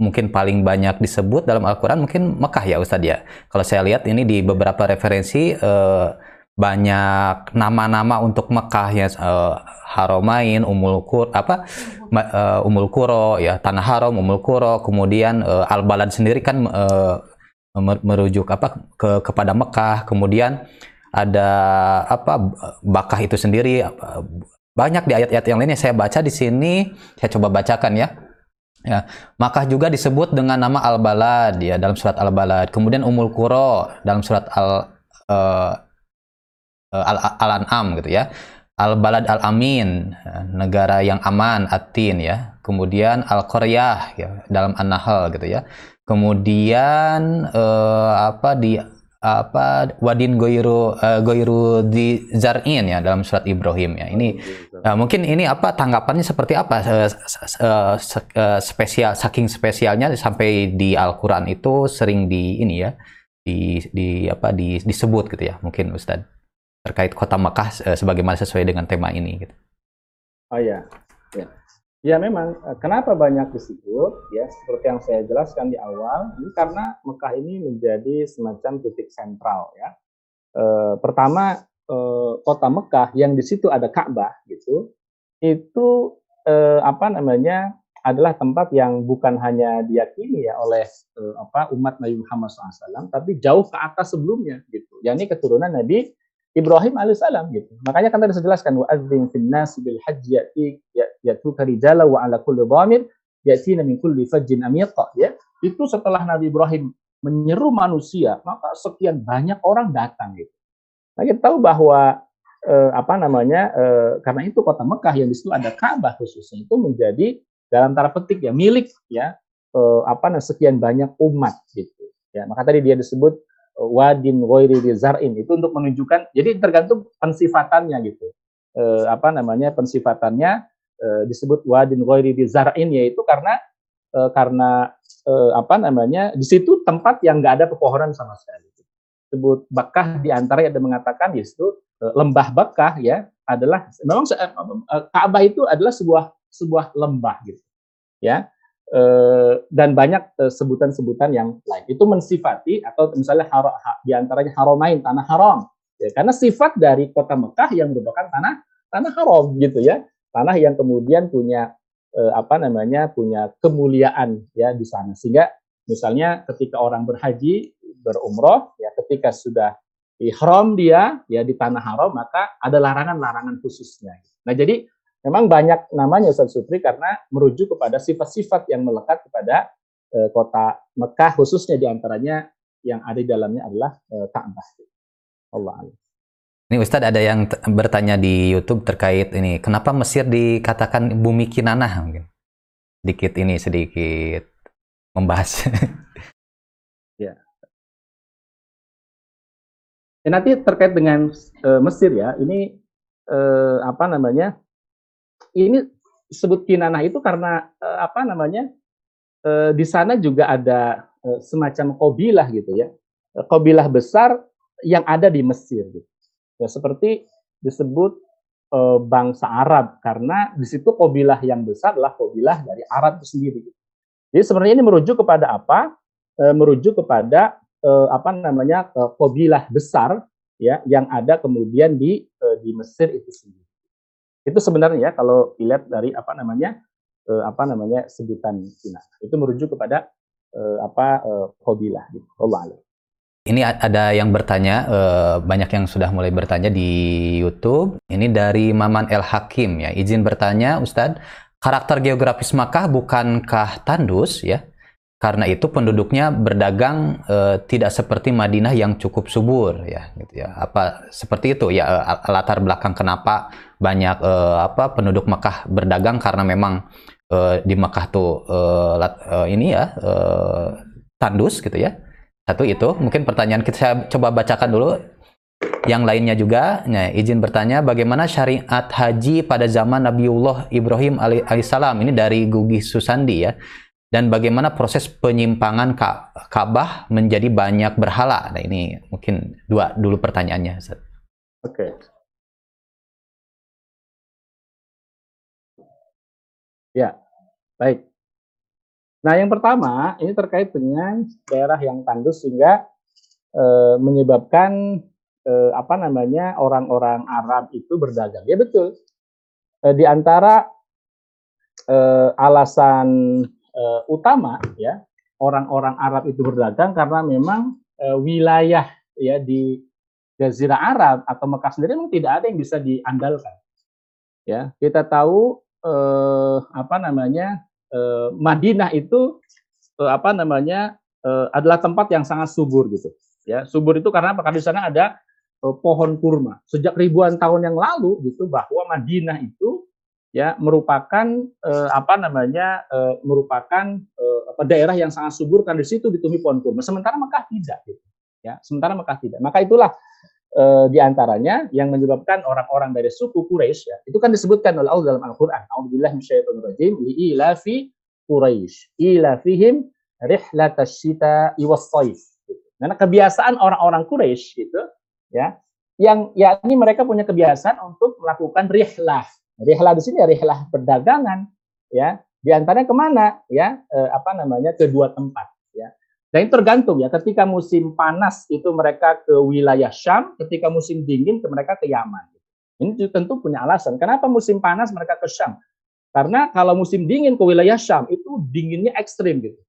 mungkin paling banyak disebut dalam Al-Qur'an mungkin Mekah ya Ustadz ya. Kalau saya lihat ini di beberapa referensi uh, banyak nama-nama untuk Mekah ya uh, Haromain, Umul Kur apa uh, Umul Kuro ya Tanah Haram, Umul Kuro, kemudian uh, Al Balad sendiri kan uh, merujuk apa ke kepada Mekah, kemudian ada apa Bakah itu sendiri banyak di ayat-ayat yang lainnya saya baca di sini saya coba bacakan ya. Ya, Makkah juga disebut dengan nama Al-Balad ya dalam surat Al-Balad. Kemudian Umul Kuro dalam surat Al Eh, Al-An'am gitu ya. Al-Balad Al-Amin, negara yang aman, Atin ya. Kemudian Al-Qaryah ya, dalam An-Nahl gitu ya. Kemudian uh, apa di apa Wadin Goiru uh, Goiru di Zarin ya dalam surat Ibrahim ya. Ini uh, mungkin ini apa tanggapannya seperti apa uh, uh, uh, spesial saking spesialnya sampai di Al-Qur'an itu sering di ini ya di di apa di, disebut gitu ya mungkin Ustadz terkait kota Mekah uh, sebagaimana sesuai dengan tema ini gitu. Oh ya. Ya. Ya memang eh, kenapa banyak disebut ya seperti yang saya jelaskan di awal ini karena Mekah ini menjadi semacam titik sentral ya. E, pertama e, kota Mekah yang di situ ada Ka'bah gitu itu e, apa namanya adalah tempat yang bukan hanya diyakini ya oleh e, apa umat Nabi Muhammad SAW tapi jauh ke atas sebelumnya gitu. yakni keturunan Nabi Ibrahim alaihissalam gitu. Makanya kan tadi saya jelaskan wa adzin fil nas bil hajj yati yatuka rijala wa ala kulli dhamir yatina min kulli fajjin amiq ya. Itu setelah Nabi Ibrahim menyeru manusia, maka sekian banyak orang datang gitu. Nah, kita tahu bahwa eh, apa namanya eh, karena itu kota Mekah yang di situ ada Ka'bah khususnya itu menjadi dalam tanda petik ya milik ya eh, apa nah, sekian banyak umat gitu. Ya, maka tadi dia disebut wadin ghairi zar'in itu untuk menunjukkan jadi tergantung pensifatannya gitu. E, apa namanya pensifatannya e, disebut wadin ghairi zar'in yaitu karena e, karena e, apa namanya di situ tempat yang enggak ada pepohonan sama sekali. Disebut Bakah di antara ada mengatakan yaitu e, lembah Bakah ya adalah memang e, Ka'bah itu adalah sebuah sebuah lembah gitu. Ya, dan banyak eh, sebutan-sebutan yang lain. Itu mensifati atau misalnya har, ha, di antaranya haromain tanah haram. Ya, karena sifat dari kota Mekah yang merupakan tanah tanah haram gitu ya. Tanah yang kemudian punya eh, apa namanya? punya kemuliaan ya di sana. Sehingga misalnya ketika orang berhaji, berumroh ya ketika sudah ihram dia ya di tanah haram maka ada larangan-larangan khususnya. Nah, jadi memang banyak namanya Ustaz Supri karena merujuk kepada sifat-sifat yang melekat kepada e, kota Mekah khususnya di antaranya yang ada di dalamnya adalah e, Ka'bah. Allah Allah. Ini Ustadz ada yang bertanya di YouTube terkait ini, kenapa Mesir dikatakan bumi Kinanah mungkin? Sedikit ini sedikit membahas. ya. ya. Nanti terkait dengan e, Mesir ya, ini e, apa namanya? Ini disebut kinanah itu karena uh, apa namanya uh, di sana juga ada uh, semacam kobilah gitu ya kobilah besar yang ada di Mesir gitu. ya, seperti disebut uh, bangsa Arab karena di situ kobilah yang besar adalah kobilah dari Arab itu sendiri gitu. jadi sebenarnya ini merujuk kepada apa uh, merujuk kepada uh, apa namanya uh, kobilah besar ya yang ada kemudian di uh, di Mesir itu sendiri itu sebenarnya ya kalau dilihat dari apa namanya eh, apa namanya sebutan Cina. Itu merujuk kepada eh, apa eh, Qabilah gitu. Allah Ini ada yang bertanya, eh, banyak yang sudah mulai bertanya di YouTube. Ini dari Maman El Hakim ya. Izin bertanya, Ustadz, karakter geografis Makkah bukankah tandus ya? karena itu penduduknya berdagang uh, tidak seperti Madinah yang cukup subur ya gitu ya apa seperti itu ya uh, latar belakang kenapa banyak uh, apa penduduk Mekah berdagang karena memang uh, di Mekah tuh uh, uh, ini ya uh, tandus gitu ya satu itu mungkin pertanyaan kita coba bacakan dulu yang lainnya juga nah, izin bertanya bagaimana syariat haji pada zaman Nabiullah Ibrahim alaihissalam ini dari Gugi Susandi ya dan bagaimana proses penyimpangan Ka'bah menjadi banyak berhala. Nah, ini mungkin dua dulu pertanyaannya. Oke. Okay. Ya, baik. Nah, yang pertama ini terkait dengan daerah yang tandus sehingga e, menyebabkan e, apa namanya orang-orang Arab itu berdagang. Ya betul. E, di antara e, alasan uh, utama ya orang-orang Arab itu berdagang karena memang uh, wilayah ya di Jazirah Arab atau Mekah sendiri memang tidak ada yang bisa diandalkan. Ya, kita tahu eh, apa namanya eh, Madinah itu eh, apa namanya eh, adalah tempat yang sangat subur gitu. Ya, subur itu karena apa? Karena di sana ada eh, pohon kurma. Sejak ribuan tahun yang lalu gitu bahwa Madinah itu ya merupakan eh, apa namanya eh, merupakan eh, daerah yang sangat subur kan di situ ditumbuhi pohon kurma sementara Mekah tidak gitu ya sementara Mekah tidak maka itulah eh, di antaranya yang menyebabkan orang-orang dari suku Quraisy ya itu kan disebutkan oleh Allah dalam Al-Qur'an auzubillahi minasyaitonirrajim ilafi Quraisy ilafihim rihlatasy syita iwas gitu. karena kebiasaan orang-orang Quraisy gitu ya yang yakni mereka punya kebiasaan untuk melakukan rihlah Rihlah di sini ya rihlah perdagangan ya. Di antaranya ke mana ya? Eh, apa namanya? kedua tempat. Dan itu tergantung ya. Ketika musim panas itu mereka ke wilayah Syam, ketika musim dingin ke mereka ke Yaman. Ini tentu punya alasan. Kenapa musim panas mereka ke Syam? Karena kalau musim dingin ke wilayah Syam itu dinginnya ekstrim gitu.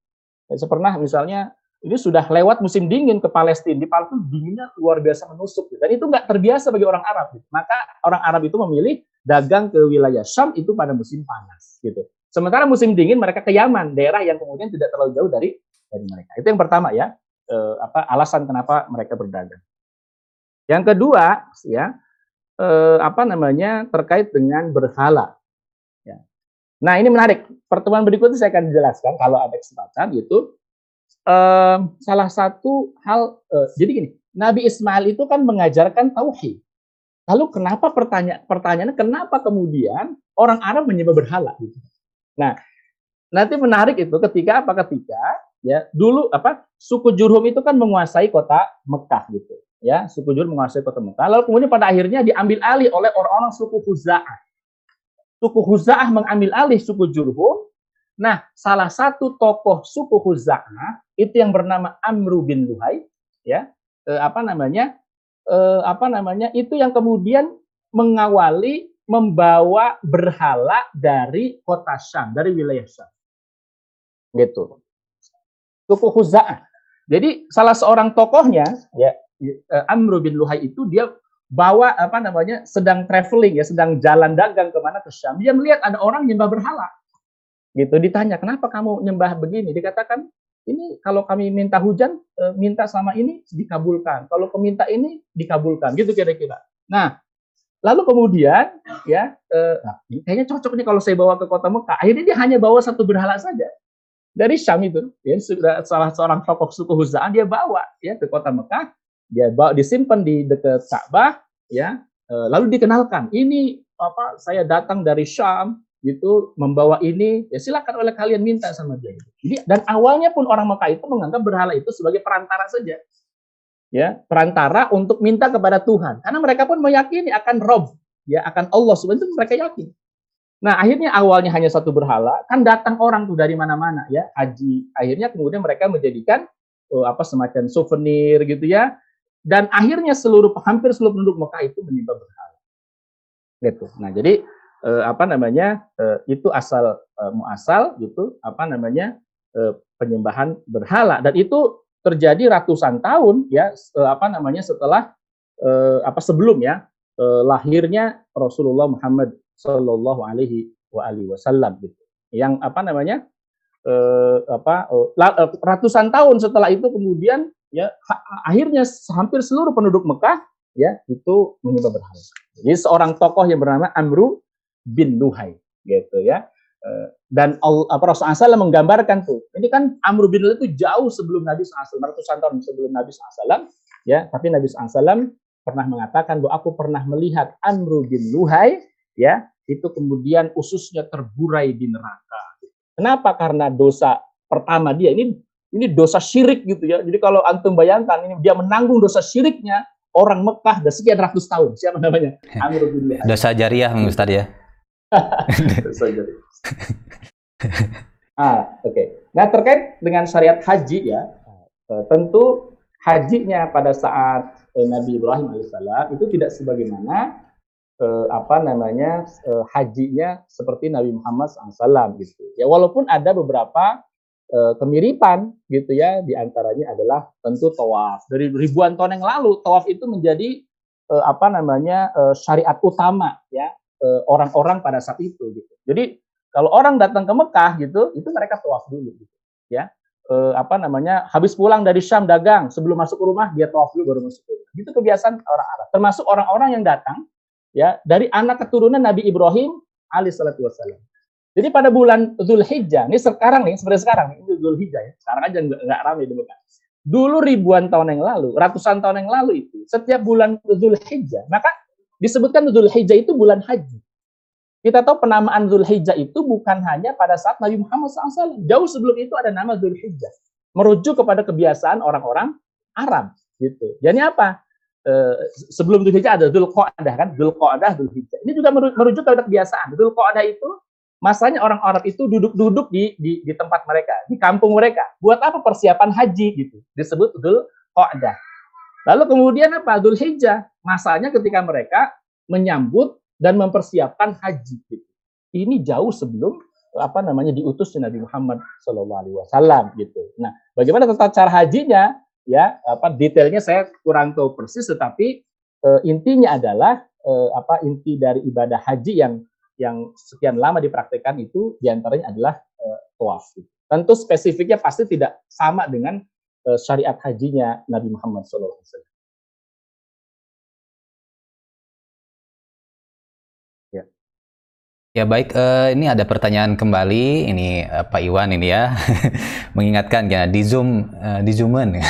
Ya, pernah misalnya ini sudah lewat musim dingin ke Palestina. Di Palestina dinginnya luar biasa menusuk. Gitu. Dan itu nggak terbiasa bagi orang Arab. Gitu. Maka orang Arab itu memilih dagang ke wilayah Syam itu pada musim panas. gitu. Sementara musim dingin mereka ke Yaman, daerah yang kemudian tidak terlalu jauh dari dari mereka. Itu yang pertama ya, eh, apa alasan kenapa mereka berdagang. Yang kedua, ya, eh, apa namanya terkait dengan berhala. Ya. Nah ini menarik. Pertemuan berikutnya saya akan jelaskan kalau ada kesempatan, yaitu um, salah satu hal uh, jadi gini Nabi Ismail itu kan mengajarkan tauhid lalu kenapa pertanyaan pertanyaannya kenapa kemudian orang Arab menyembah berhala gitu nah nanti menarik itu ketika apa ketika ya dulu apa suku Jurhum itu kan menguasai kota Mekah gitu ya. Suku Jurhum menguasai kota Mekah. Lalu kemudian pada akhirnya diambil alih oleh orang-orang suku Huza'ah suku Huza'ah mengambil alih suku Jurhum. Nah, salah satu tokoh suku Huza'ah itu yang bernama Amru bin Luhai, ya, eh, apa namanya, eh, apa namanya, itu yang kemudian mengawali membawa berhala dari kota Syam, dari wilayah Syam. Gitu. Suku Huza'ah. Jadi salah seorang tokohnya, ya, eh, Amru bin Luhai itu dia bawa apa namanya sedang traveling ya sedang jalan dagang ke mana ke Syam. Dia melihat ada orang nyembah berhala. Gitu ditanya kenapa kamu nyembah begini? Dikatakan ini kalau kami minta hujan e, minta selama ini dikabulkan. Kalau peminta ini dikabulkan. Gitu kira-kira. Nah lalu kemudian ya e, nah, kayaknya cocok nih kalau saya bawa ke kota Mekah akhirnya dia hanya bawa satu berhala saja dari Syam itu ya salah seorang tokoh suku Huzaan dia bawa ya ke kota Mekah. Dia bawa disimpan di dekat Ka'bah ya e, lalu dikenalkan. Ini apa saya datang dari Syam itu membawa ini ya silakan oleh kalian minta sama dia. Jadi dan awalnya pun orang Mekah itu menganggap berhala itu sebagai perantara saja. Ya perantara untuk minta kepada Tuhan. Karena mereka pun meyakini akan Rob ya akan Allah. Sebenarnya mereka yakin nah akhirnya awalnya hanya satu berhala kan datang orang tuh dari mana-mana ya haji. Akhirnya kemudian mereka menjadikan oh, apa semacam souvenir gitu ya. Dan akhirnya seluruh hampir seluruh penduduk Mekah itu menyembah berhala. Gitu. Nah jadi eh, apa namanya eh, itu asal eh, muasal gitu apa namanya eh, penyembahan berhala. Dan itu terjadi ratusan tahun ya eh, apa namanya setelah eh, apa sebelum ya eh, lahirnya Rasulullah Muhammad Shallallahu Alaihi Wasallam gitu yang apa namanya eh, apa eh, eh, ratusan tahun setelah itu kemudian ya akhirnya hampir seluruh penduduk Mekah ya itu menyembah berhala. Jadi seorang tokoh yang bernama Amru bin Luhai gitu ya. Eh, dan apa Rasulullah SAW menggambarkan tuh, ini kan Amru bin Luhai itu jauh sebelum Nabi SAW, ratusan tahun sebelum Nabi SAW, ya. Tapi Nabi SAW pernah mengatakan bahwa aku pernah melihat Amru bin Luhai, ya, itu kemudian ususnya terburai di neraka. Kenapa? Karena dosa pertama dia ini ini dosa syirik gitu ya. Jadi kalau antum bayangkan ini dia menanggung dosa syiriknya orang Mekah dan sekian ratus tahun. Siapa namanya? Amr bin Luhai. Dosa jariah Ustaz ya. dosa jariah. ah, oke. Okay. Nah, terkait dengan syariat haji ya, eh, tentu hajinya pada saat eh, Nabi Ibrahim alaihissalam itu tidak sebagaimana eh, apa namanya eh, hajinya seperti Nabi Muhammad SAW gitu. Ya walaupun ada beberapa uh, kemiripan gitu ya di antaranya adalah tentu tawaf. Dari ribuan tahun yang lalu tawaf itu menjadi uh, apa namanya uh, syariat utama ya orang-orang uh, pada saat itu gitu. Jadi kalau orang datang ke Mekah gitu itu mereka tawaf dulu gitu ya. Uh, apa namanya habis pulang dari Syam dagang sebelum masuk ke rumah dia tawaf dulu baru masuk ke rumah. Itu kebiasaan orang Arab. Termasuk orang-orang yang datang ya dari anak keturunan Nabi Ibrahim alaihissalatu jadi pada bulan Zulhijjah, ini sekarang nih, seperti sekarang, ini Zulhijjah ya, sekarang aja nggak, nggak ramai di Mekah. Dulu ribuan tahun yang lalu, ratusan tahun yang lalu itu, setiap bulan Zulhijjah, maka disebutkan Zulhijjah itu bulan haji. Kita tahu penamaan Zulhijjah itu bukan hanya pada saat Nabi Muhammad SAW. Jauh sebelum itu ada nama Zulhijjah. Merujuk kepada kebiasaan orang-orang Arab. gitu. Jadi apa? Eh, sebelum Zulhijjah ada Zulqa'dah kan? Zulqa'dah, Zulhijjah. Ini juga merujuk kepada kebiasaan. Zulqa'dah itu masanya orang Arab itu duduk-duduk di, di di tempat mereka, di kampung mereka. Buat apa persiapan haji gitu. Disebut Dhul Qa'dah. Lalu kemudian apa? Dhul Hijjah. Masanya ketika mereka menyambut dan mempersiapkan haji gitu. Ini jauh sebelum apa namanya diutus Nabi Muhammad Wasallam gitu. Nah, bagaimana tata cara hajinya? Ya, apa detailnya saya kurang tahu persis, tetapi e, intinya adalah e, apa inti dari ibadah haji yang yang sekian lama dipraktekkan itu di antaranya adalah uh, tawaf. Tentu spesifiknya pasti tidak sama dengan uh, syariat hajinya Nabi Muhammad SAW. Ya baik, uh, ini ada pertanyaan kembali, ini uh, Pak Iwan ini ya, mengingatkan ya di zoom, uh, di zooman.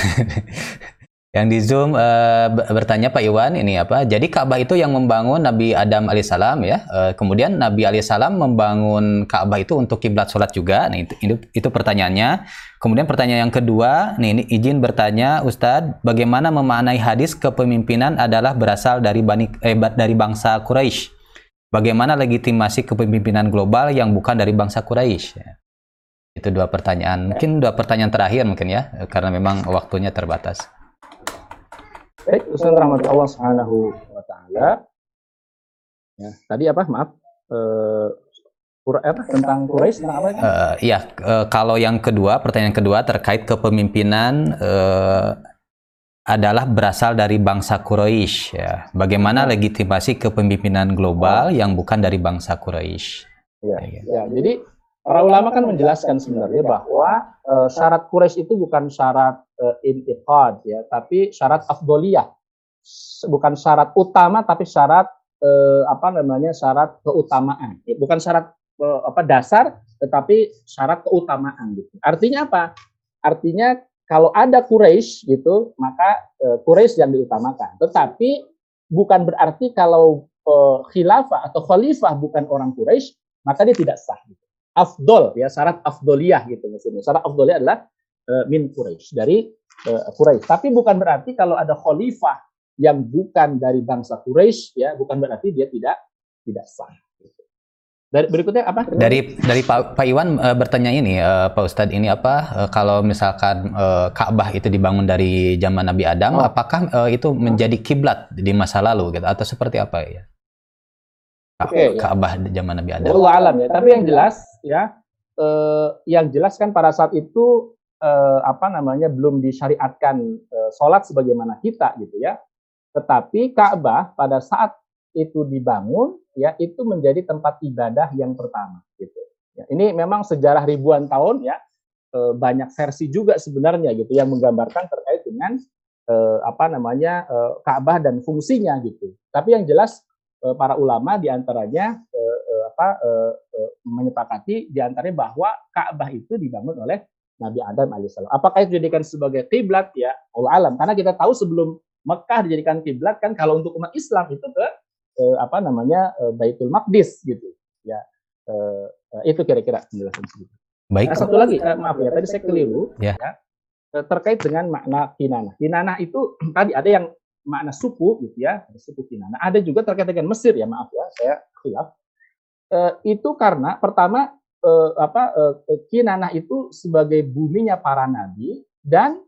Yang di Zoom uh, bertanya Pak Iwan ini apa? Jadi Ka'bah itu yang membangun Nabi Adam alaihissalam ya. Uh, kemudian Nabi alaihissalam membangun Ka'bah itu untuk kiblat sholat juga. Nih itu, itu, itu pertanyaannya. Kemudian pertanyaan yang kedua, nih ini izin bertanya Ustadz, bagaimana memaknai hadis kepemimpinan adalah berasal dari bani, eh, dari bangsa Quraisy? Bagaimana legitimasi kepemimpinan global yang bukan dari bangsa Quraisy? Ya. Itu dua pertanyaan. Mungkin dua pertanyaan terakhir mungkin ya, karena memang waktunya terbatas. Baik, Ustaz rahmat Allah Subhanahu wa taala. Ya, tadi apa? Maaf. Eh apa tentang Quraisy tentang apa? Uh, iya, uh, kalau yang kedua, pertanyaan kedua terkait kepemimpinan uh, adalah berasal dari bangsa Quraisy ya. Bagaimana ya. legitimasi kepemimpinan global oh. yang bukan dari bangsa Quraisy? Ya, ya, ya. jadi Para ulama kan menjelaskan sebenarnya bahwa uh, syarat Quraisy itu bukan syarat uh, intiqad ya, tapi syarat afdoliyah. Bukan syarat utama tapi syarat uh, apa namanya? syarat keutamaan. Ya, bukan syarat uh, apa dasar tetapi syarat keutamaan gitu. Artinya apa? Artinya kalau ada Quraisy gitu, maka uh, Quraisy yang diutamakan. Tetapi bukan berarti kalau uh, khilafah atau khalifah bukan orang Quraisy, maka dia tidak sah gitu afdol ya syarat afdoliyah gitu maksudnya. Syarat afdoliyah adalah uh, min Quraisy dari uh, Quraisy. Tapi bukan berarti kalau ada khalifah yang bukan dari bangsa Quraisy ya bukan berarti dia tidak tidak sah. Dari berikutnya apa? Dari dari Pak, Pak Iwan uh, bertanya ini uh, Pak Ustadz ini apa uh, kalau misalkan uh, Ka'bah itu dibangun dari zaman Nabi Adam oh. apakah uh, itu menjadi kiblat di masa lalu gitu atau seperti apa ya? okay, Ka'bah ya. zaman Nabi Adam. Allah alam ya. Tapi yang jelas ya, eh, yang jelas kan pada saat itu eh, apa namanya belum disyariatkan eh, sholat sebagaimana kita gitu ya. Tetapi Ka'bah pada saat itu dibangun ya itu menjadi tempat ibadah yang pertama gitu. Ya, ini memang sejarah ribuan tahun ya eh, banyak versi juga sebenarnya gitu yang menggambarkan terkait dengan eh, apa namanya eh, Ka'bah dan fungsinya gitu. Tapi yang jelas eh, para ulama di antaranya eh, eh, apa eh, eh, menyepakati di antaranya bahwa Ka'bah itu dibangun oleh Nabi Adam alaihissalam. Apakah itu dijadikan sebagai kiblat ya Allah alam karena kita tahu sebelum Mekah dijadikan kiblat kan kalau untuk umat Islam itu ke eh, apa namanya eh, Baitul Maqdis gitu ya eh, eh, itu kira-kira penjelasan sedikit. Baik. Nah, satu lagi eh, maaf ya tadi saya keliru Ya. Eh, terkait dengan makna kinanah. Kinanah itu tadi ada yang makna suku gitu ya, ada suku kinanah. Ada juga terkait dengan Mesir ya maaf ya saya khilaf. Eh, itu karena pertama eh, apa eh, kinanah itu sebagai buminya para nabi dan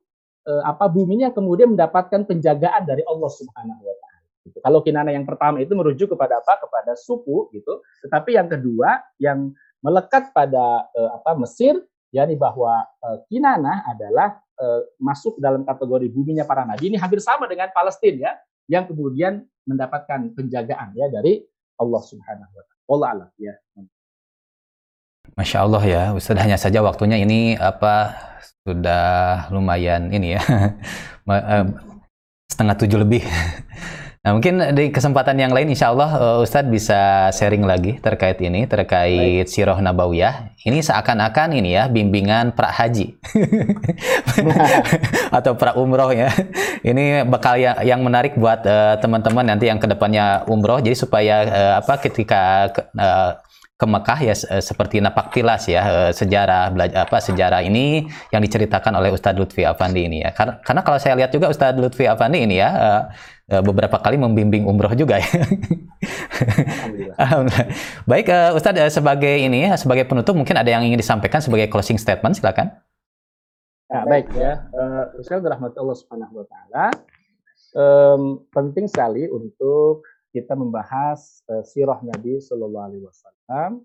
eh, apa buminya kemudian mendapatkan penjagaan dari Allah Subhanahu wa taala. Gitu. Kalau kinanah yang pertama itu merujuk kepada apa? Kepada suku gitu. Tetapi yang kedua yang melekat pada eh, apa Mesir yakni bahwa eh, Kinanah adalah eh, masuk dalam kategori buminya para nabi ini hampir sama dengan Palestina ya yang kemudian mendapatkan penjagaan ya dari Allah Subhanahu wa taala. Allah ya. Masya Allah ya, Ustadz hanya saja waktunya ini apa sudah lumayan ini ya setengah tujuh lebih. Nah mungkin di kesempatan yang lain Insya Allah eh, Ustadz bisa sharing lagi terkait ini terkait Sirah Nabawiyah. Ini seakan-akan ini ya bimbingan pra haji atau pra umroh ya. Ini bakal ya- yang menarik buat eh, teman-teman nanti yang ke depannya umroh. Jadi supaya eh, apa ketika ke- eh, ke Mekah ya se- seperti napak tilas ya eh, sejarah belajar apa sejarah ini yang diceritakan oleh Ustadz Lutfi Afandi ini ya karena, karena kalau saya lihat juga Ustadz Lutfi Afandi ini ya eh, eh, beberapa kali membimbing umroh juga ya Alhamdulillah. Alhamdulillah. baik Ustadz sebagai ini ya sebagai penutup mungkin ada yang ingin disampaikan sebagai closing statement silakan Nah, baik ya. Uh, dirahmati Allah Subhanahu wa taala. Penting sekali untuk kita membahas eh, sirah Nabi Shallallahu alaihi wasallam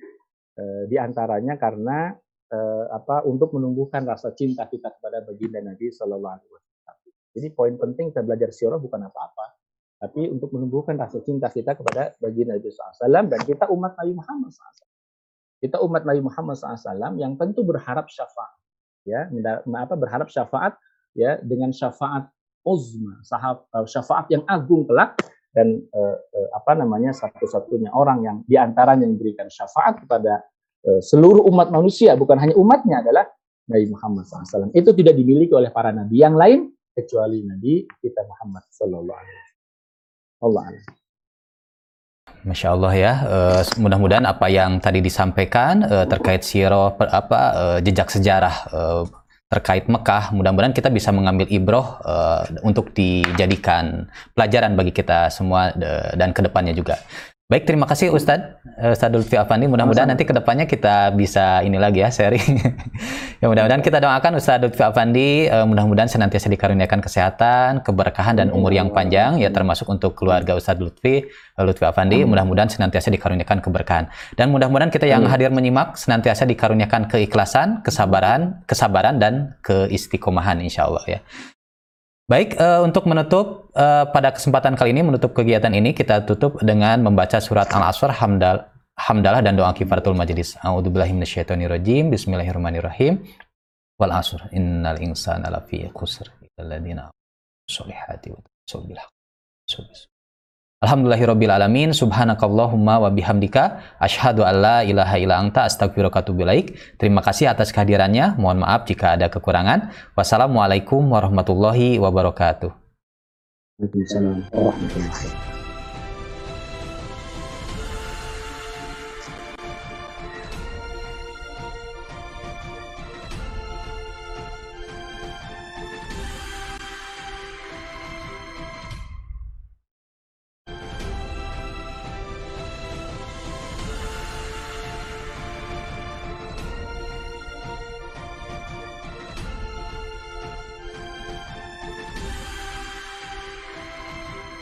eh, di antaranya karena eh, apa untuk menumbuhkan rasa cinta kita kepada baginda Nabi Shallallahu alaihi wasallam. Jadi poin penting kita belajar sirah bukan apa-apa, tapi untuk menumbuhkan rasa cinta kita kepada baginda Nabi SAW dan kita umat Nabi Muhammad SAW. Kita umat Nabi Muhammad SAW yang tentu berharap syafaat ya apa berharap syafaat ya dengan syafaat uzma eh, syafaat yang agung kelak dan eh, eh, apa namanya satu-satunya orang yang di antaranya yang memberikan syafaat kepada eh, seluruh umat manusia bukan hanya umatnya adalah Nabi Muhammad SAW itu tidak dimiliki oleh para nabi yang lain kecuali Nabi kita Muhammad Sallallahu Alaihi Wasallam. Masya Allah ya, Eh, mudah-mudahan apa yang tadi disampaikan eh, terkait siro apa eh, jejak sejarah eh, terkait Mekah, mudah-mudahan kita bisa mengambil ibroh eh, untuk dijadikan pelajaran bagi kita semua eh, dan ke depannya juga. Baik, terima kasih Ustadz, eh, Ustadz Lutfi Afandi. Mudah-mudahan nanti ke depannya kita bisa ini lagi ya, sharing. ya mudah-mudahan kita doakan Ustadz Lutfi Afandi, eh, mudah-mudahan senantiasa dikaruniakan kesehatan, keberkahan dan umur yang panjang, ya termasuk untuk keluarga Ustadz Lutfi, eh, Lutfi Afandi. Mudah-mudahan senantiasa dikaruniakan keberkahan. Dan mudah-mudahan kita yang hadir menyimak senantiasa dikaruniakan keikhlasan, kesabaran, kesabaran dan keistiqomahan insya Allah ya. Baik, eh, untuk menutup eh, pada kesempatan kali ini menutup kegiatan ini kita tutup dengan membaca surat Al-Asr hamdal hamdalah dan doa kifaratul majelis. A'udzubillahi. Bismillahirrahmanirrahim. Wal 'asr innal insana lafi khusr illa sholihati wa tawassaw bil Alhamdulillahirabbil alamin. Subhanakallahumma wa bihamdika asyhadu an la ilaha illa anta ilaik. Terima kasih atas kehadirannya. Mohon maaf jika ada kekurangan. Wassalamualaikum warahmatullahi wabarakatuh. Waalaikumsalam warahmatullahi wabarakatuh.